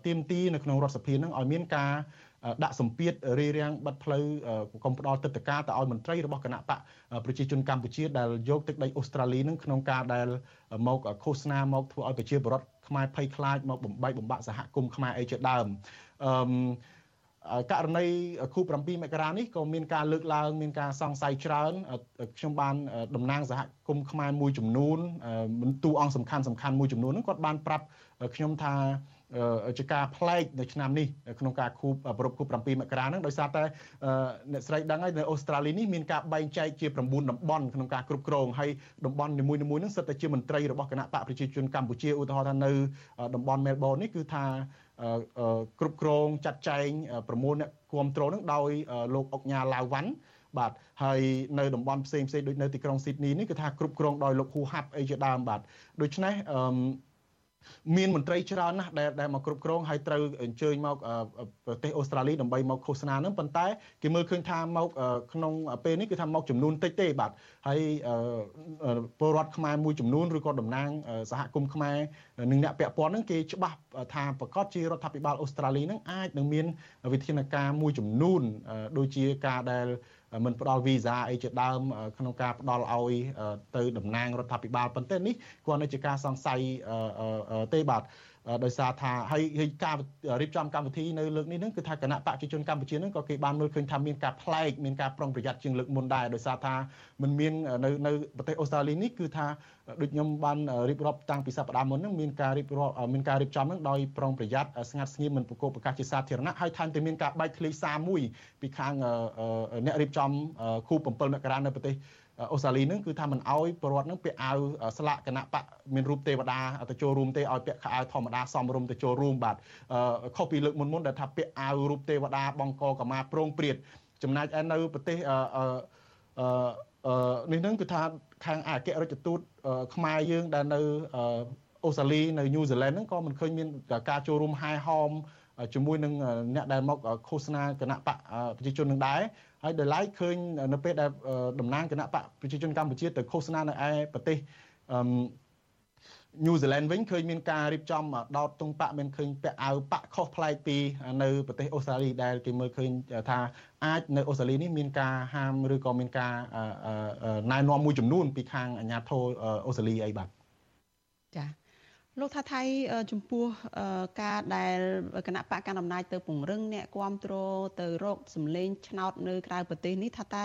ទៀមទីនៅក្នុងរដ្ឋសភាហ្នឹងឲ្យមានការ ដាក់សម្ពាធរារាំងបិទផ្លូវកុំផ្ដល់ទឹកតការទៅឲ្យមន្ត្រីរបស់គណៈបកប្រជាជនកម្ពុជាដែលយកទឹកដីអូស្ត្រាលីនឹងក្នុងការដែលមកឃោសនាមកធ្វើឲ្យប្រជាពលរដ្ឋខ្មែរភ័យខ្លាចមកបំបីបំបាក់សហគមន៍ខ្មែរអីជាដើមអឺករណីខួប7មករានេះក៏មានការលើកឡើងមានការសង្ស័យច្រើនខ្ញុំបានតំណាងសហគមន៍ខ្មែរមួយចំនួនមន្ទូអង្គសំខាន់សំខាន់មួយចំនួនហ្នឹងគាត់បានប្រាប់ខ្ញុំថា ជាការប្លែកនៅឆ្នាំនេះក្នុងការខួបប្រពខួប7មករាហ្នឹងដោយសារតែអ្នកស្រីដឹងហើយនៅអូស្ត្រាលីនេះមានការបែងចែកជា9តំបន់ក្នុងការគ្រប់គ្រងហើយតំបន់នីមួយៗហ្នឹងសិតតែជាមន្ត្រីរបស់គណៈបកប្រជាជនកម្ពុជាឧទាហរណ៍ថានៅតំបន់មែលប៊ននេះគឺថាគ្រប់គ្រងចាត់ចែងប្រមូលអ្នកគ្រប់គ្រងនឹងដោយលោកអុកញ៉ាឡាវវ៉ាន់បាទហើយនៅតំបន់ផ្សេងផ្សេងដូចនៅទីក្រុងស៊ីដនីនេះគឺថាគ្រប់គ្រងដោយលោកហ៊ូហាប់អីជាដើមបាទដូច្នេះអឺ មានមន្ត្រីច្រើនណាស់ដែលដែលមកគ្រប់គ្រងហើយត្រូវអញ្ជើញមកប្រទេសអូស្ត្រាលីដើម្បីមកឃោសនានឹងប៉ុន្តែគេមើលឃើញថាមកក្នុងពេលនេះគឺថាមកចំនួនតិចទេបាទហើយពលរដ្ឋខ្មែរមួយចំនួនឬក៏តំណាងសហគមន៍ខ្មែរនិងអ្នកពាក់ព័ន្ធនឹងគេច្បាស់ថាប្រកាសជារដ្ឋាភិបាលអូស្ត្រាលីនឹងអាចនឹងមានវិធានការមួយចំនួនដូចជាការដែល មិនផ្ដល់វីសាអីជាដើមក្នុងការផ្ដល់ឲ្យទៅតំណាងរដ្ឋាភិបាលប៉ុន្តែនេះគាត់នៅជាការសង្ស័យទេបាទ ដោយសារថាហើយការរៀបចំកម្មវិធីនៅលើកនេះនឹងគឺថាគណៈបកប្រជាជនកម្ពុជានឹងក៏គេបានមើលឃើញថាមានការប្លែកមានការប្រុងប្រយ័ត្នជាងលើកមុនដែរដោយសារថាมันមាននៅនៅប្រទេសអូស្ត្រាលីនេះគឺថាដូចខ្ញុំបានរៀបរាប់តាំងពីសប្តាហ៍មុនហ្នឹងមានការរៀបរាប់មានការរៀបចំហ្នឹងដោយប្រុងប្រយ័ត្នស្ងាត់ស្ងៀមមិនប្រកបប្រកាសជាសាធារណៈហើយថែមទាំងមានការបែកធ្លាយសារមួយពីខាងអ្នករៀបចំខួប7មករានៅប្រទេស អូស្ត្រាលីនឹងគឺថាមិនអោយប្រវត្តិនឹងពាក់អាវស្លាកគណៈបកមានរូបទេវតាទៅចូលរួមទេឲ្យពាក់ខោអាវធម្មតាសមរម្យទៅចូលរួមបាទខុសពីលើកមុនមុនដែលថាពាក់អាវរូបទេវតាបង្កកម្មាប្រងព្រាតចំណែកឯនៅប្រទេសអឺអឺនេះនឹងគឺថាខាងអគ្គរដ្ឋទូតខ្មែរយើងដែលនៅអូស្ត្រាលីនៅញូហ្សេឡង់ហ្នឹងក៏មិនឃើញមានការចូលរួមហែហោមជាមួយនឹងអ្នកដែលមកឃោសនាគណៈបកប្រជាជននឹងដែរ ហើយដោយឡែកឃើញនៅពេលដែលតំណាងគណៈបកប្រជាជនកម្ពុជាទៅឃោសនានៅឯប្រទេសអឺញូហ្សេឡង់វិញឃើញមានការរៀបចំដោតទង់បកមានឃើញពាក់អាវបកខុសប្លែកពីនៅប្រទេសអូស្ត្រាលីដែលគេមើលឃើញថាអាចនៅអូស្ត្រាលីនេះមានការហាមឬក៏មានការណែនាំមួយចំនួនពីខាងអាជ្ញាធរអូស្ត្រាលីអីបាទចា៎ លោកថាថៃចំពោះការដែលគណៈបកកណ្ដាលអំណាចទៅពង្រឹងអ្នកគ្រប់គ្រងទៅរកសម្លេងឆ្នោតនៅក្រៅប្រទេសនេះថាតើ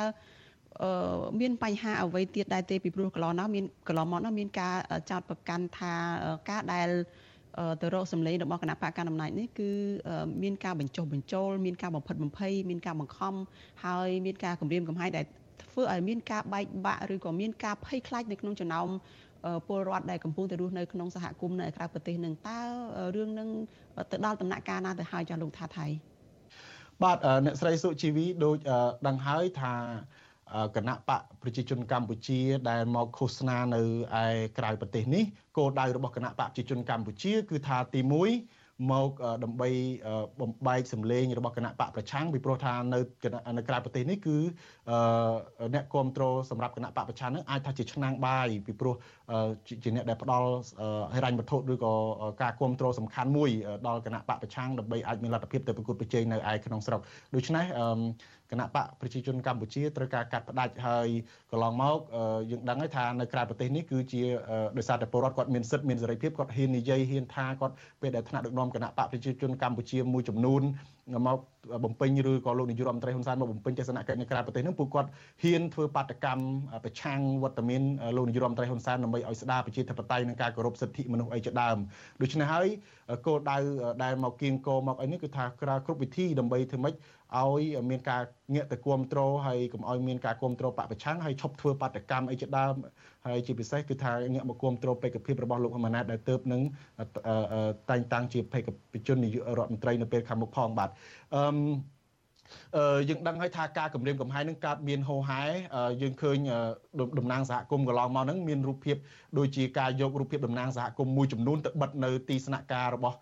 មានបញ្ហាអ្វីទៀតដែរទេពីព្រោះកន្លងនោះមានកន្លងមកនោះមានការចោទប្រកាន់ថាការដែលទៅរកសម្លេងរបស់គណៈបកកណ្ដាលអំណាចនេះគឺមានការបញ្ចុះបញ្ចូលមានការបំផិតបំភ័យមានការបង្ខំហើយមានការគម្រាមកំហែងដែលធ្វើឲ្យមានការបែកបាក់ឬក៏មានការភ័យខ្លាចនៅក្នុងចំណោម ពលរដ្ឋដែលកំពុងតែរស់នៅក្នុងសហគមន៍នៅក្រៅប្រទេសនឹងតើរឿងនឹងទៅដល់ដំណាក់កាលណាទៅហើយចាលោកថាថៃបាទអ្នកស្រីសុជីវីដូចដឹងហើយថាគណៈបកប្រជាជនកម្ពុជា ដែលមកឃោសនានៅឯក្រៅប្រទេសនេះគោលដៅរបស់គណៈបកប្រជាជនកម្ពុជា គឺថាទី1 មកដើម្បីបំបែកសម្លេងរបស់គណៈបកប្រឆាំងពីព្រោះថានៅនៅក្រៅប្រទេសនេះគឺអ្នកគ្រប់គ្រងសម្រាប់គណៈបកប្រឆាំងនឹងអាចថាជាឆ្នាំងបាយពីព្រោះជាអ្នកដែលផ្ដល់ហិរញ្ញវត្ថុឬក៏ការគ្រប់គ្រងសំខាន់មួយដល់គណៈបកប្រឆាំងដើម្បីអាចមានលទ្ធភាពទៅប្រកួតប្រជែងនៅឯក្នុងស្រុកដូច្នេះ គណៈបកប្រជាជនកម្ពុជាត្រូវការកាត់ផ្ដាច់ហើយកន្លងមកយើងដឹងហើយថានៅក្រៅប្រទេសនេះគឺជាដោយសារតែពលរដ្ឋគាត់មានសិទ្ធិមានសេរីភាពគាត់ហ៊ាននិយាយហ៊ានថាគាត់ពេលដែលថ្នាក់ដឹកនាំគណៈបកប្រជាជនកម្ពុជាមួយចំនួនមកបំពេញឬក៏លោកនាយករដ្ឋមន្ត្រីហ៊ុនសែនមកបំពេញទស្សនកិច្ចនៅក្រៅប្រទេសនោះពួកគាត់ហ៊ានធ្វើបាតកម្មប្រឆាំងវត្តមានលោកនាយករដ្ឋមន្ត្រីហ៊ុនសែនដើម្បីឲ្យស្ដារប្រជាធិបតេយ្យនិងការគោរពសិទ្ធិមនុស្សអីជាដើមដូច្នេះហើយគោលដៅដែលមកគៀងគោមកអីនេះគឺថាក្រៅគ្រប់វិធីដើម្បីធ្វើម៉េច ឲ្យមានការងាកទៅគ្រប់គ្រងហើយកុំឲ្យមានការគ្រប់គ្រងបពប្រឆាំងហើយឈប់ធ្វើបាតកម្មអីជាដើមហើយជាពិសេសគឺថាងាកមកគ្រប់គ្រងបេក្ខភាពរបស់លោកហ៊ុនម៉ាណែតដែលទៅនឹងតែងតាំងជាបេក្ខជននាយករដ្ឋមន្ត្រីនៅពេលខាងមុខផងបាទអឺអឺយើងដឹងហើយថាការគម្រាមកំហែងនឹងកើតមានហោហែយើងឃើញតំណាងសហគមន៍កន្លងមកហ្នឹងមានរូបភាពដូចជាការយករូបភាពតំណាងសហគមន៍មួយចំនួនទៅបិទនៅទីស្នាក់ការរបស់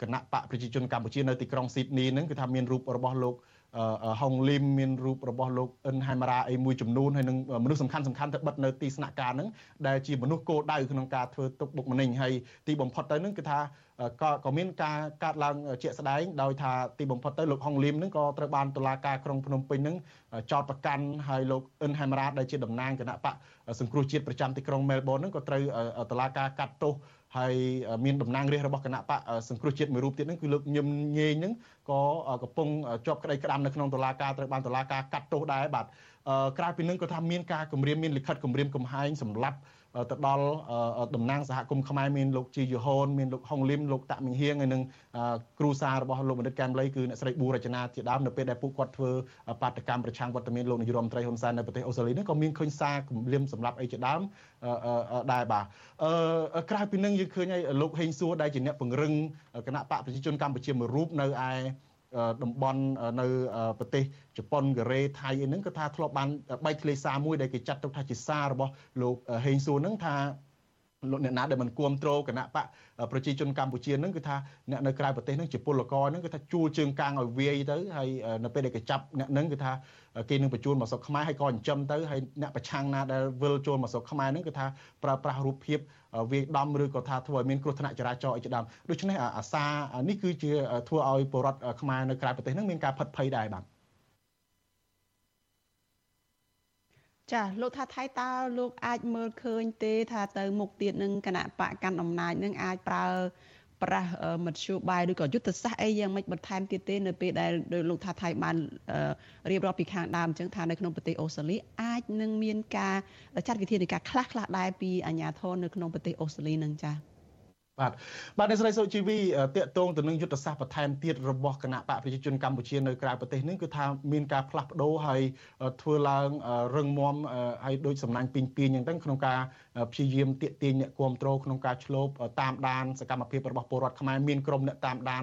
គណៈបកប្រជាជនកម្ពុជានៅទីក្រុងស៊ីដនីហ្នឹងគឺថាមានរូបរបស់លោកហុងលីមមានរូបរបស់លោកអិនហែមរ៉ាអីមួយចំនួនហើយនឹងមនុស្សសំខាន់សំខាន់ទៅបិទនៅទីស្នាក់ការហ្នឹងដែលជាមនុស្សគោលដៅក្នុងការធ្វើទុកបុកម្នេញហើយទីបំផុតទៅហ្នឹងគឺថាក៏ក៏មានការកាត់ឡើងជាក់ស្ដែងដោយថាទីបំផុតទៅលោកហុងលីមហ្នឹងក៏ត្រូវបានតុលាការក្រុងភ្នំពេញហ្នឹងចោទប្រកាន់ហើយលោកអិនហែមរ៉ាដែលជាតំណាងគណៈបកសង្គ្រោះជាតិប្រចាំទីក្រុងមែលប៊នហ្នឹងក៏ត្រូវតុលាការកាត់ទោស ហើយមានតំណាងរាស្ត្ររបស់គណៈបកសង្គ្រោះជាតិមួយរូបទៀតហ្នឹងគឺលោកញឹមញេងហ្នឹងក៏កំពុងជាប់ក្តីក្តាំនៅក្នុងតុលាការត្រូវបានតុលាការកាត់ទោសដែរបាទក្រៅពីនឹងក៏ថាមានការគម្រាមមានលិខិតគម្រាមកំហែងសម្រាប់ ទៅដល់តំណាងសហគមន៍ខ្មែរមានលោកជីយូហូនមានលោកហុងលឹមលោកតាក់មីងហៀងហើយនិងគ្រូសាររបស់លោកបណ្ឌិតកែមលីគឺអ្នកស្រីប៊ូរចនាជាដើមនៅពេលដែលពួកគាត់ធ្វើបាតកម្មប្រឆាំងវត្តមានលោកនាយរដ្ឋមន្ត្រីហ៊ុនសែននៅប្រទេសអូស្ត្រាលីនេះក៏មានឃើញសារគម្រាមសម្រាប់អីជាដើមដែរបាទអឺក្រៅពីនឹងយើងឃើញឲ្យលោកហេងសួរដែលជាអ្នកពង្រឹងគណៈបកប្រជាជនកម្ពុជាមួយរូបនៅឯ តំបន់នៅប្រទេសជប៉ុនកូរ៉េថៃអីហ្នឹងគឺថាធ្លាប់បានបែកធ្លាយសារមួយដែលគេចាត់ទុកថាជាសាររបស់លោកហេងសួរហ្នឹងថា លោកអ្នកណាដែលមិនគ្រប់គ្រងគណៈបកប្រជាជនកម្ពុជាហ្នឹងគឺថាអ្នកនៅក្រៅប្រទេសហ្នឹងជាពលករហ្នឹងគឺថាជួលជើងកាងឲ្យវាយទៅហើយនៅពេលដែលគេចាប់អ្នកហ្នឹងគឺថាគេនឹងបញ្ជូនមកស្រុកខ្មែរហើយក៏ចិញ្ចឹមទៅហើយអ្នកប្រឆាំងណាដែលវិលចូលមកស្រុកខ្មែរហ្នឹងគឺថាប្រើប្រាស់រូបភាពវាយដំឬក៏ថាធ្វើឲ្យមានគ្រោះថ្នាក់ចរាចរណ៍អីជាដើមដូច្នេះអាសានេះគឺជាធ្វើឲ្យពលរដ្ឋខ្មែរនៅក្រៅប្រទេសហ្នឹងមានការផិតភ័យដែរបាទ ចាលោកថាថៃតើលោកអាចមើលឃើញទេថាទៅមុខទៀតនឹងគណៈបកកាន់អំណាចនឹងអាចប្រើប្រាស់មធ្យោបាយឬក៏យុទ្ធសាស្ត្រអីយ៉ាងម៉េចបន្ថែមទៀតទេនៅពេលដែលលោកថាថៃបានរៀបរាប់ពីខាងដើមអញ្ចឹងថានៅក្នុងប្រទេសអូស្ត្រាលីអាចនឹងមានការចាត់វិធានការខ្លះខ្លះដែរពីអាជ្ញាធរនៅក្នុងប្រទេសអូស្ត្រាលីនឹងចា៎ បាទបាទអ្នកស្រីសុជីវីតកតងទៅនឹងយុទ្ធសាស្ត្របន្ថែមទៀតរបស់គណៈបកប្រជាជនកម្ពុជានៅក្រៅប្រទេសនេះគឺថាមានការផ្លាស់ប្ដូរហើយធ្វើឡើងរឹងមាំហើយដូចសំណាញ់ពីងពីងអញ្ចឹងក្នុងការព្យាយាមទាក់ទាញអ្នកគ្រប់គ្រងក្នុងការឆ្លូបតាមដានសកម្មភាពរបស់ពលរដ្ឋខ្មែរមានក្រុមអ្នកតាមដាន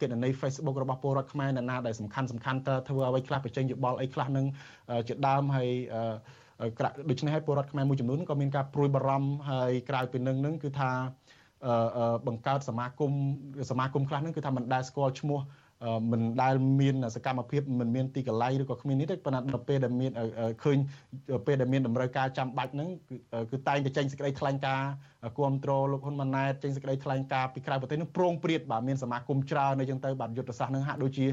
គណនី Facebook របស់ពលរដ្ឋខ្មែរណាដែលសំខាន់សំខាន់តើធ្វើអ្វីខ្លះបញ្ចេញយោបល់អីខ្លះនឹងជាដើមហើយដូច្នេះហើយពលរដ្ឋខ្មែរមួយចំនួនក៏មានការព្រួយបារម្ភហើយក្រៅពីនឹងនឹងគឺថា បង្កើតសមាគមសមាគមខ្លះហ្នឹងគឺថាមិនដែលស្គាល់ឈ្មោះមិនដែលមានសកម្មភាពមិនមានទីកន្លែងឬក៏គ្មាននេះទេប៉ុន្តែដល់ពេលដែលមានឃើញពេលដែលមានតម្រូវការចាំបាច់ហ្នឹងគឺតែងតែចេញសេចក្តីថ្លែងការណ៍គ្រប់គ្រងលោកហ៊ុនម៉ាណែតចេញសេចក្តីថ្លែងការណ៍ពីក្រៅប្រទេសហ្នឹងប្រងព្រាតបាទមានសមាគមច្រើនអីចឹងទៅបាទយុទ្ធសាស្ត្រហ្នឹងហាក់ដូចជា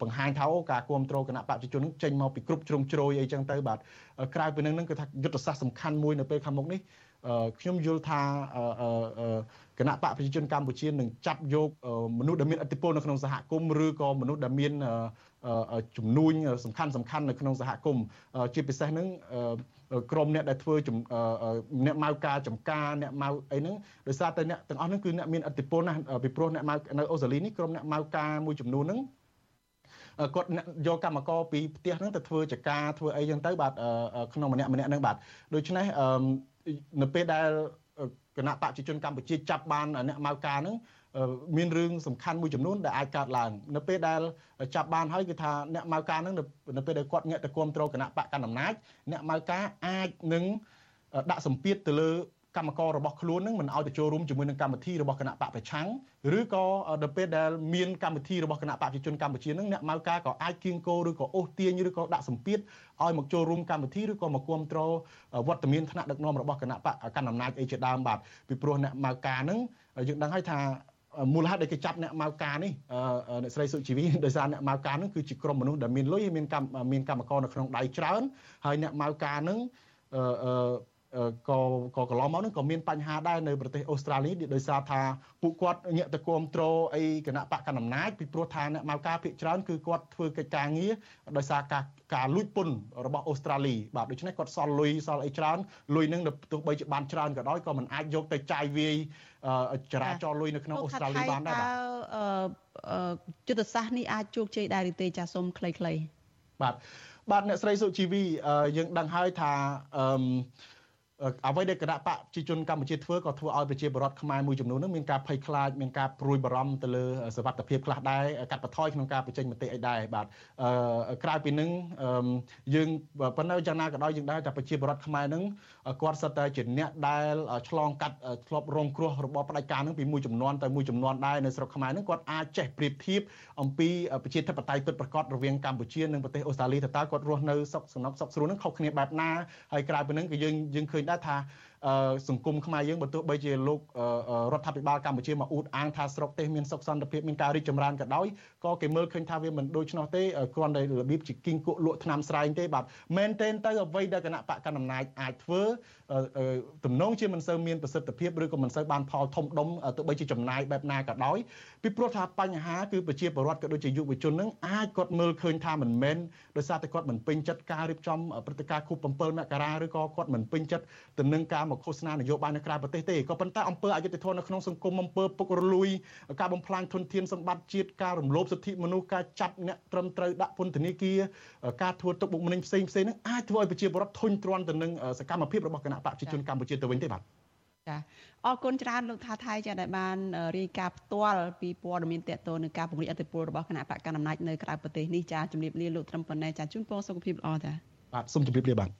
បង្ហាញថាអូការគ្រប់គ្រងគណៈបព្វជិជនហ្នឹងចេញមកពីគ្រប់ជ្រុងជ្រោយអីចឹងទៅបាទក្រៅពីហ្នឹងគឺថាយុទ្ធសាស្ត្រសំខាន់មួយនៅពេលខាងមុខនេះ ខ្ញុំយល់ថាគណៈបកប្រជាជនកម្ពុជានឹងចាប់យកមនុស្សដែលមានឥទ្ធិពលនៅក្នុងសហគមន៍ឬក៏មនុស្សដែលមានជំនួញសំខាន់សំខាន់នៅក្នុងសហគមន៍ជាពិសេសហ្នឹងក្រុមអ្នកដែលធ្វើអ្នកម៉ៅការចំការអ្នកម៉ៅអីហ្នឹងដោយសារតែអ្នកទាំងអស់ហ្នឹងគឺអ្នកមានឥទ្ធិពលណាស់ពីព្រោះអ្នកម៉ៅនៅអូស្ត្រាលីនេះក្រុមអ្នកម៉ៅការមួយចំនួនហ្នឹងគាត់យកកម្មករពីផ្ទះហ្នឹងទៅធ្វើចការធ្វើអីចឹងទៅបាទក្នុងម្នាក់ម្នាក់ហ្នឹងបាទដូច្នេះ នៅពេលដែលគណៈបព្វជិជនកម្ពុជាចាប់បានអ្នកម៉ៅការហ្នឹងមានរឿងសំខាន់មួយចំនួនដែលអាចកើតឡើងនៅពេលដែលចាប់បានហើយគឺថាអ្នកម៉ៅការហ្នឹងនៅពេលដែលគាត់ងាកទៅគ្រប់គ្រងគណៈបកកណ្ដាលអំណាចអ្នកម៉ៅការអាចនឹងដាក់សម្ពាធទៅលើ កម្មកររបស់ខ្លួននឹងមិនឲ្យទៅចូលរួមជាមួយនឹងកម្មវិធីរបស់គណៈបកប្រឆាំងឬក៏ដល់ពេលដែលមានកម្មវិធីរបស់គណៈបកប្រជាជនកម្ពុជានឹងអ្នកម៉ៅការក៏អាចគៀងគោឬក៏អូសទាញឬក៏ដាក់សម្ពាធឲ្យមកចូលរួមកម្មវិធីឬក៏មកគ្រប់គ្រងវត្តមានថ្នាក់ដឹកនាំរបស់គណៈបកកណ្ដាលអំណាចអីជាដើមបាទពីព្រោះអ្នកម៉ៅការនឹងយើងដឹងហើយថាមូលហេតុដែលគេចាប់អ្នកម៉ៅការនេះអ្នកស្រីសុជីវីដោយសារអ្នកម៉ៅការនឹងគឺជាក្រុមមនុស្សដែលមានលុយហើយមានកម្មមានកម្មករនៅក្នុងដៃច្រើនហើយអ្នកម៉ៅការនឹងអឺ ក៏ក៏កន្លងមកនឹងក៏មានបញ្ហាដែរនៅប្រទេសអូស្ត្រាលីដោយសារថាពួកគាត់ងាកទៅគ្រប់គ្រងអីគណៈបកកណ្ដាលអំណាចពីព្រោះថាអ្នកមកការភាគច្រើនគឺគាត់ធ្វើកិច្ចការងារដោយសារការការលួចពន្ធរបស់អូស្ត្រាលីបាទដូច្នេះគាត់សល់លុយសល់អីច្រើនលុយនឹងទោះបីជាបានច្រើនក៏ដោយក៏មិនអាចយកទៅចាយវាយចរាចរលុយនៅក្នុងអូស្ត្រាលីបានដែរបាទយុទ្ធសាស្ត្រនេះអាចជោគជ័យដែរឬទេចាសូមខ្លីៗបាទបាទអ្នកស្រីសុជីវីយើងដឹងហើយថាអឺ អ្វីដែលគណៈបកប្រជាជនកម្ពុជាធ្វើក៏ធ្វើឲ្យប្រជាពលរដ្ឋខ្មែរមួយចំនួននឹងមានការភ័យខ្លាចមានការព្រួយបារម្ភទៅលើសវត្ថភាពខ្លះដែរកាត់បន្ថយក្នុងការបញ្ចេញមតិអីដែរបាទក្រៅពីនឹងយើងប៉ុន្តែយ៉ាងណាក៏ដោយយើងដែរថាប្រជាពលរដ្ឋខ្មែរនឹងគាត់សិតតែជាអ្នកដែលឆ្លងកាត់ធ្លាប់រងគ្រោះរបបផ្ដាច់ការនឹងពីមួយចំនួនទៅមួយចំនួនដែរនៅស្រុកខ្មែរនឹងគាត់អាចចេះប្រៀបធៀបអំពីប្រជាធិបតេយ្យពិតប្រាកដរវាងកម្ពុជានិងប្រទេសអូស្ត្រាលីតើគាត់រស់នៅសុខសនុកសុខស្រួលនឹងខុសគ្នាបែបណាហើយក្រៅពីនឹងក៏យើងយើងឃើញដែរថាសង្គមខ្មែរយើងបើទោះបីជាលោករដ្ឋាភិបាលកម្ពុជាមកអួតអាងថាស្រុកទេសមានសុខសន្តិភាពមានការរីកចម្រើនក៏ដោយក៏គេមើលឃើញថាវាមិនដូច្នោះទេគ្រាន់តែរបៀបជាគីងគក់លក់ថ្នាំស្រែងទេបាទមែនទែនទៅអ្វីដែលគណៈបកកណ្ដាលអំណាចអាចធ្វើទំនងជាមិនសូវមានប្រសិទ្ធភាពឬក៏មិនសូវបានផលធំដុំទោះបីជាចំណាយបែបណាក៏ដោយពីព្រោះថាបញ្ហាគឺប្រជាពលរដ្ឋក៏ដូចជាយុវជននឹងអាចគាត់មើលឃើញថាមិនមែនដោយសារតែគាត់មិនពេញចិត្តការរៀបចំព្រឹត្តិការណ៍ខួប7មករាឬក៏គាត់មិនពេញចិត្តទៅនឹងការមកឃោសនានយោបាយនៅក្រៅប្រទេសទេក៏ប៉ុន្តែអំពើអយុត្តិធម៌នៅក្នុងសង្គមអំពើពុករលួយការបំផ្លាញធនធានសម្បត្តិជាតិការរំលោភសិទ្ធិមនុស្សការចាប់អ្នកត្រឹមត្រូវដាក់ពន្ធនាគារការធ្វើទុកបុកម្នេញផ្សេងផ្សេងហ្នឹងអាចធ្វើឲ្យប្រជាពលរដ្ឋធុញទ្រាន់ទៅនឹងសកម្មភាពរបស់គណៈបកប្រជាជនកម្ពុជាទៅវិញទេបាទចាអរគុណច្រើនលោកថាថៃចាដែលបានរាយការណ៍ផ្ទាល់ពីព័ត៌មានតកតនឹងការពង្រីកអធិបុលរបស់គណៈបកកណ្ដាលអំណាចនៅក្រៅប្រទេសនេះចាជំរាបលាលោកត្រឹមប៉ុណ្ណេះចាជូនពរសុខភាពល្អចាបាទសូមជម្រាបលាបាទ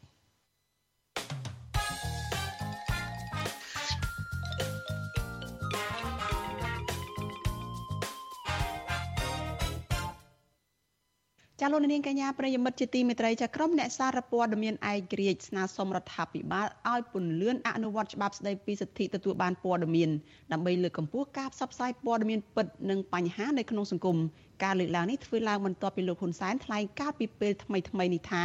ចាលោកនាងកញ្ញាប្រិយមិត្តជាទីមេត្រីចាក្រុមអ្នកសារព័ត៌មានឯករាជ្យស្នើសុំរដ្ឋាភិបាលឲ្យពន្លឿនអនុវត្តច្បាប់ស្តីពីសិទ្ធិទទួលបានព័ត៌មានដើម្បីលើកកម្ពស់ការផ្សព្វផ្សាយព័ត៌មានពិតនិងបញ្ហានៅក្នុងសង្គមការលើកឡើងនេះធ្វើឡើងបន្ទាប់ពីលោកហ៊ុនសែនថ្លែងការពីពេលថ្មីថ្មីនេះថា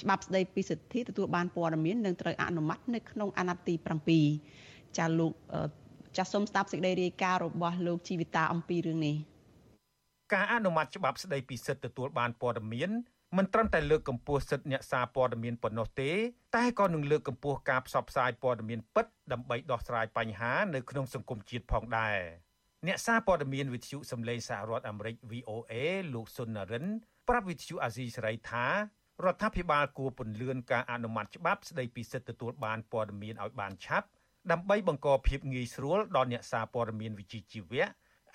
ច្បាប់ស្តីពីសិទ្ធិទទួលបានព័ត៌មាននឹងត្រូវអនុម័តនៅក្នុងអាណត្តិទី7ចាលោកចាសូមស្ដាប់សេចក្តីរាយការណ៍របស់លោកជីវិតាអំពីរឿងនេះ ការអនុម័តច្បាប់ស្តីពីសិទ្ធិទទួលបានព័ត៌មានមិនត្រឹមតែលើកកម្ពស់សិទ្ធិអ្នកសារព័ត៌មានប៉ុណ្ណោះទេ តែក៏នឹងលើកកម្ពស់ការផ្សព្វផ្សាយព័ត៌មានពិតដើម្បីដោះស្រាយបញ្ហានៅក្នុងសង្គមជាតិផងដែរអ្នកសារព័ត៌មានវិទ្យុសំឡេងសហរដ្ឋអាមេរិក VOA លោកសុននរិនប្រាប់វិទ្យុអាស៊ីសេរីថារដ្ឋាភិបាលគួរពន្លឿនការអនុម័តច្បាប់ស្តីពីសិទ្ធិទទួលបានព័ត៌មានឲ្យបានឆាប់ដើម្បីបង្កភាពងាយស្រួលដល់អ្នកសារព័ត៌មានវិជ្ជាជីវៈ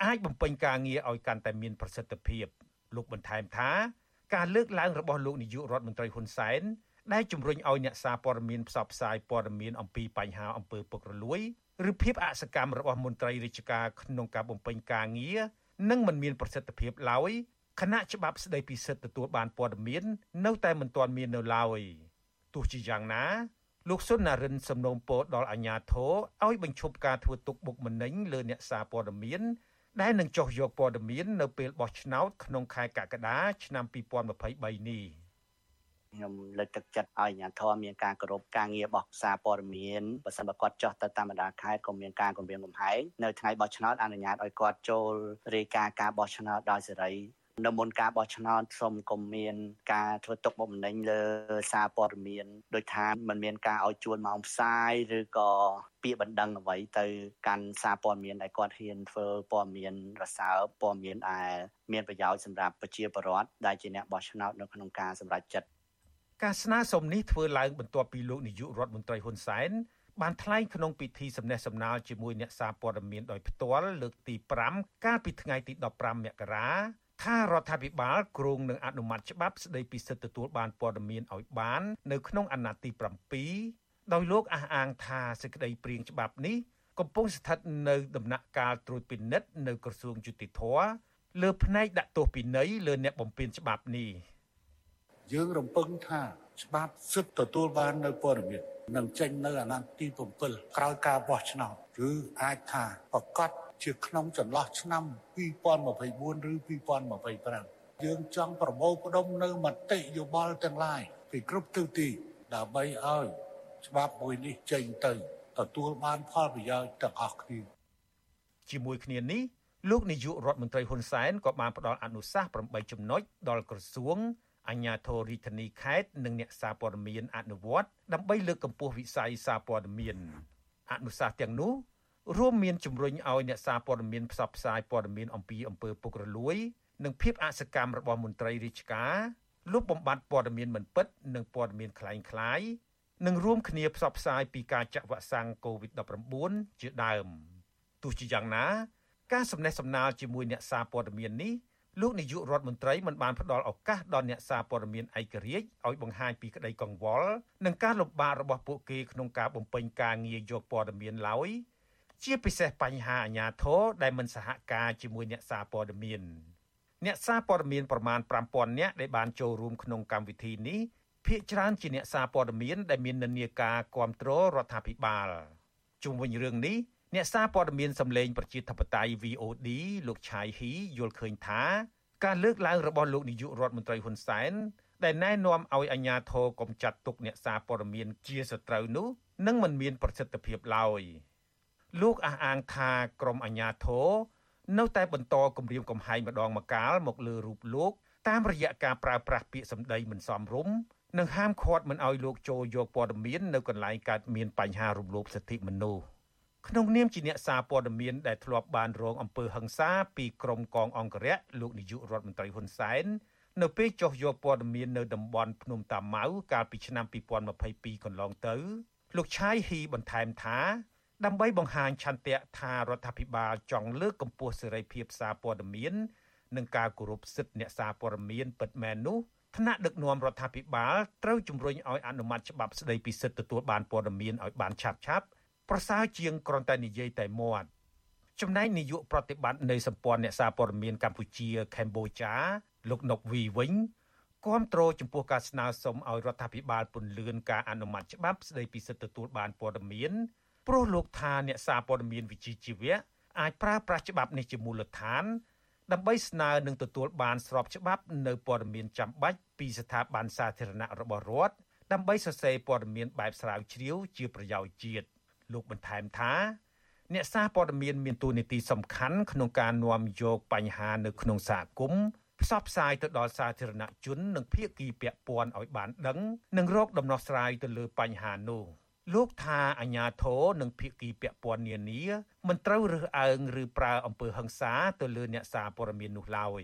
អាចបំពេញការងារឲ្យកាន់តែមានប្រសិទ្ធភាពលោកបន្ថែមថាការលើកឡើងរបស់លោកនាយករដ្ឋមន្ត្រីហ៊ុនសែនដែលជំរុញឲ្យអ្នកសារព័ត៌មានផ្សព្វផ្សាយព័ត៌មានអំពីបញ្ហាអំពើពុករលួយឬភាពអសកម្មរបស់មន្ត្រីរាជការក្នុងការបំពេញការងារនឹងមិនមានប្រសិទ្ធភាពឡើយគណៈច្បាប់ស្តីពីសិទ្ធិទទួលបានព័ត៌មាន នៅតែមិនទាន់មាននៅឡើយទោះជាយ៉ាងណា លោកសុនណារិនសំណូមពរដល់អាជ្ញាធរឲ្យបញ្ឈប់ការធ្វើទុកបុកម្នេញលើអ្នកសារព័ត៌មាន ដែលនឹងចុះយកព័ត៌មាននៅពេលបោះឆ្នោតក្នុងខែកក្កដាឆ្នាំ2023នេះខ្ញុំលើកទឹកចិត្តឲ្យអាជ្ញាធរមានការគោរពការងាររបស់សារព័ត៌មានបើសិនបើគាត់ចោះទៅតាមបណ្ដាខេត្តក៏មានការគម្រាមកំហែងនៅថ្ងៃបោះឆ្នោតអនុញ្ញាតឲ្យគាត់ចូលរាយការណ៍ការបោះឆ្នោតដោយសេរី នៅមុនការបោះឆ្នោតសូមកុំមាន ការធ្វើទុកបុកម្នេញលើសារព័ត៌មានដោយថាมันមានការឲ្យជួនម៉ោងផ្សាយឬក៏ពាក្យបណ្ដឹងអ្វីទៅកាន់សារព័ត៌មានដែលគាត់ហ៊ានធ្វើព័ត៌មានរសើបព័ត៌មានដែលមានប្រយោជន៍សម្រាប់ប្រជាពលរដ្ឋដែលជាអ្នកបោះឆ្នោតនៅក្នុងការសម្រេចចិត្តការស្នើសុំនេះធ្វើឡើងបន្ទាប់ពីលោកនាយករដ្ឋមន្ត្រីហ៊ុនសែនបានថ្លែងក្នុងពិធីសំណេះសំណាលជាមួយអ្នកសារព័ត៌មានដោយផ្ទាល់លើកទី5កាលពីថ្ងៃទី15មករា ថារដ្ឋាភិបាលគ្រោងនឹងអនុម័តច្បាប់ស្តីពីសិទ្ធិទទួលបានព័ត៌មានឲ្យបាន នៅក្នុងអាណត្តិទី7ដោយលោកអះអាងថាសេចក្តីព្រៀងច្បាប់នេះកំពុងស្ថិតនៅដំណាក់កាលត្រួតពិនិត្យនៅក្រសួងយុតិធធលើផ្នែកដាក់ទោសពិន័យលើអ្នកបំពានច្បាប់នេះយើងរំពឹងថាច្បាប់សិទ្ធិទទួលបាននៅព័ត៌មាននឹងចេញនៅអាណត្តិទី7ក្រោយការបោះឆ្នោតឬអាចថាប្រកាស ជាក្នុងចន្លោះឆ្នាំ2024ឬ2025យើងចង់ប្រមូលផ្ដុំនៅមតិយោបល់ទាំងឡាយពីគ្រប់ទិសទីដើម្បីឲ្យច្បាប់មួយនេះចេញទៅទទួលបានផលប្រយោជន៍ទាំងអស់គ្នាជាមួយគ្នានេះលោកនាយករដ្ឋមន្ត្រីហ៊ុនសែនក៏បានផ្ដល់អនុសាសន៍8ចំណុចដល់ក្រសួងអញ្ញាធរិទ្ធានីខេត្តនិងអ្នកសារព័ត៌មានអនុវត្តដើម្បីលើកកម្ពស់វិស័យសារព័ត៌មានអនុសាសន៍ទាំងនោះ រួមមានជំរុញឲ្យអ្នកសារព័ត៌មានផ្សព្វផ្សាយព័ត៌មានអំពីអំពើពុករលួយ និងភាពអសកម្មរបស់មន្ត្រីរាជការលុបបំបាត់ព័ត៌មានមិនពិត និងព័ត៌មានក្លែងក្លាយនិងរួមគ្នាផ្សព្វផ្សាយពីការចាក់វ៉ាក់សាំង COVID-19 ជាដើមទោះជាយ៉ាងណា ការសំណេះសំណាលជាមួយអ្នកសារព័ត៌មាននេះលោកនាយករដ្ឋមន្ត្រីមិនបានផ្ដល់ឱកាសដល់អ្នកសារព័ត៌មានឯករាជ្យឲ្យបង្ហាញពីក្តីកង្វល់នឹងការលំបាករបស់ពួកគេក្នុងការបំពេញការងារយកព័ត៌មានឡើយ ជាពិសេសបញ្ហាអាញាធរដែលមិនសហការជាមួយអ្នកសារព័ត៌មានអ្នកសារព័ត៌មានប្រមាណ5000នាក់ដែលបានចូលរួមក្នុងកម្មវិធីនេះភាគច្រើនជាអ្នកសារព័ត៌មានដែលមាននិន្នាការគ្រប់គ្រងរដ្ឋាភិបាលជុំវិញរឿងនេះអ្នកសារព័ត៌មានសម្លេងប្រជាធិបតេយ្យ VOD លោកឆៃហ៊ីយល់ឃើញថា ការលើកឡើងរបស់លោកនាយករដ្ឋមន្ត្រីហ៊ុនសែនដែលណែនាំឲ្យអាជ្ញាធរកុំចាត់ទុកអ្នកសារព័ត៌មានជាសត្រូវនោះនឹងមិនមានប្រសិទ្ធភាពឡើយ លោកអះអាងថាក្រមអាជ្ញាធរនៅតែបន្តគម្រាមកំហែងម្ដងម្កាលមកលើរូបលោក តាមរយៈការប្រើប្រាស់ពាក្យសម្ដីមិនសមរម្យនិងហាមឃាត់មិនឲ្យលោកចូលយកព័ត៌មាននៅកន្លែងកើតមានបញ្ហារំលោភសិទ្ធិមនុស្សក្នុងនាមជាអ្នកសារព័ត៌មានដែលធ្លាប់បានរងអំពើហិង្សាពីក្រុមកងអង្គរៈលោកនាយករដ្ឋមន្ត្រីហ៊ុនសែននៅពេលចុះយកព័ត៌មាននៅតំបន់ភ្នំតាម៉ៅកាលពីឆ្នាំ2022កន្លងទៅលោកឆាយហ៊ីបន្ថែមថា ដើម្បីបង្ហាញឆន្ទៈថារដ្ឋាភិបាលចង់លើកកម្ពស់សេរីភាពសារព័ត៌មាន និងការគោរពសិទ្ធិអ្នកសារព័ត៌មានពិតមែននោះថ្នាក់ដឹកនាំរដ្ឋាភិបាលត្រូវជំរុញឲ្យអនុម័តច្បាប់ស្តីពីសិទ្ធិទទួលបានព័ត៌មានឲ្យបានឆាប់ឆាប់ប្រសើរជាងគ្រាន់តែនិយាយតែមាត់ចំណែកនាយកប្រតិបត្តិនៃសម្ព័ន្ធអ្នកសារព័ត៌មានកម្ពុជាកម្ពុជាលោកនុកវីវិញគាំទ្រចំពោះការស្នើសុំឲ្យរដ្ឋាភិបាលពន្យាការអនុម័តច្បាប់ស្តីពីសិទ្ធិទទួលបានព័ត៌មាន ព្រោះលោកថាអ្នកសារព័ត៌មានវិជ្ជាជីវៈអាចប្រើប្រាស់ច្បាប់នេះជាមូលដ្ឋាន ដើម្បីស្នើនឹងទទួលបានស្របច្បាប់នៅព័ត៌មានចាំបាច់ពីស្ថាប័នសាធារណៈរបស់រដ្ឋដើម្បីសរសេរព័ត៌មានបែបស្រាវជ្រាវជាប្រយោជន៍ជាតិលោកបន្ថែមថាអ្នកសារព័ត៌មានមានតួនាទីសំខាន់ក្នុងការនាំយកបញ្ហានៅក្នុងសហគមន៍ផ្សព្វផ្សាយទៅដល់សាធារណជន និងភាគីពាក់ព័ន្ធឲ្យបានដឹង និងរកដំណោះស្រាយទៅលើបញ្ហានោះ។ លោកថាអាញាធរនិងភៀកគីពាក់ព័ន្ធនានាមិនត្រូវរើសអើងឬប្រើអំពើហិង្សាទៅលើអ្នកសារព័ត៌មាននោះឡើយ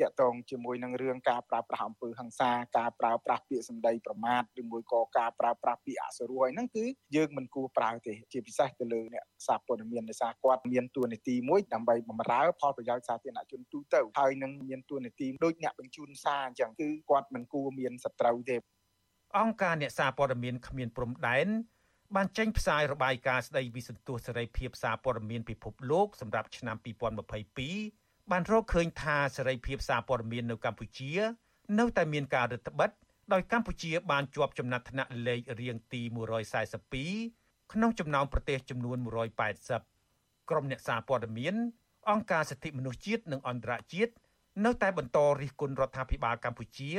តាក់ទងជាមួយនឹងរឿងការប្រើប្រាស់អំពើហិង្សាការប្រើប្រាស់ពាក្យសម្ដីប្រមាថឬមួយក៏ការប្រើប្រាស់ពាក្យអសុរោះហ្នឹងគឺយើងមិនគួរប្រើទេជាពិសេសទៅលើអ្នកសារព័ត៌មានដោយសារគាត់មានតួនាទីមួយដើម្បីបម្រើផលប្រយោជន៍សាធារណជនទូទៅហើយនឹងមានតួនាទីដូចអ្នកបញ្ជូនសារអញ្ចឹងគឺគាត់មិនគួរមានសត្រូវទេ អង្គការអ្នកសារព័ត៌មានគ្មានព្រំដែនបានចេញផ្សាយរបាយការណ៍ស្ដីពីសន្ទុះសេរីភាពសារព័ត៌មានពិភពលោកសម្រាប់ឆ្នាំ2022បានរកឃើញថាសេរីភាពសារព័ត៌មាននៅកម្ពុជា នៅតែមានការរឹតបន្តឹងដោយកម្ពុជាបានជាប់ចំណាត់ថ្នាក់លេខរៀងទី142ក្នុងចំណោមប្រទេសចំនួន180ក្រុមអ្នកសារព័ត៌មាន អង្គការសិទ្ធិមនុស្សជាតិនិងអន្តរជាតិនៅតែបន្តរិះគន់រដ្ឋាភិបាលកម្ពុជា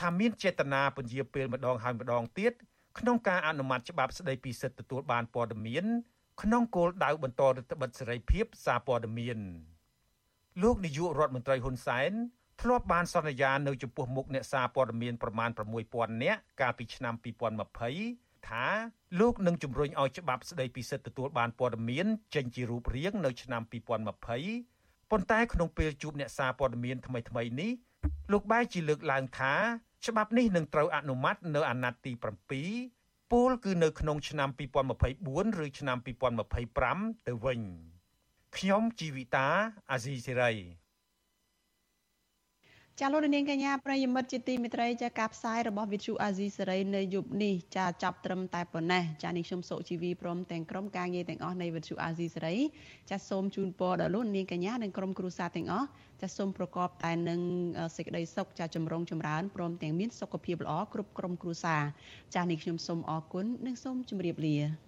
ថាមានចេតនាពន្យាពេលម្ដងហើយម្ដងទៀតក្នុងការអនុម័តច្បាប់ស្តីពីសិទ្ធិទទួលបានព័ត៌មាន ក្នុងគោលដៅបន្តរដ្ឋបិទសេរីភាពសារព័ត៌មានលោកនាយករដ្ឋមន្ត្រីហ៊ុនសែនធ្លាប់បានសន្យានៅចំពោះមុខអ្នកសារព័ត៌មានប្រមាណ6000នាក់កាលពីឆ្នាំ2020ថាលោកនឹងជំរុញឲ្យច្បាប់ស្តីពីសិទ្ធិទទួលបានព័ត៌មានចេញជារូបរាងនៅឆ្នាំ2020ប៉ុន្តែក្នុងពេលជួបអ្នកសារព័ត៌មានថ្មីៗនេះលោកបែរជាលើកឡើងថា ច្បាប់នេះនឹងត្រូវអនុម័តនៅអាណត្តិទី7ពលគឺនៅក្នុងឆ្នាំ2024ឬឆ្នាំ2025ទៅវិញខ្ញុំជីវិតាអាស៊ីសេរី ចាលោកនាងកញ្ញាប្រិយមិត្តជាទីមេត្រីចាការផ្សាយរបស់វិទ្យុអាស៊ីសេរីនៅយប់នេះចាចាប់ត្រឹមតែប៉ុណ្ណេះចានេះខ្ញុំសុជីវីព្រមទាំងក្រុមការងារទាំងអស់នៃវិទ្យុអាស៊ីសេរីចាសូមជូនពរដល់លោកនាងកញ្ញានិងក្រុមគ្រួសារទាំងអស់ចាសូមប្រកបតែនឹងសេចក្តីសុខចាចម្រុងចម្រើនព្រមទាំងមានសុខភាពល្អគ្រប់ក្រុមគ្រួសារចានេះខ្ញុំសូមអរគុណនិងសូមជម្រាបលា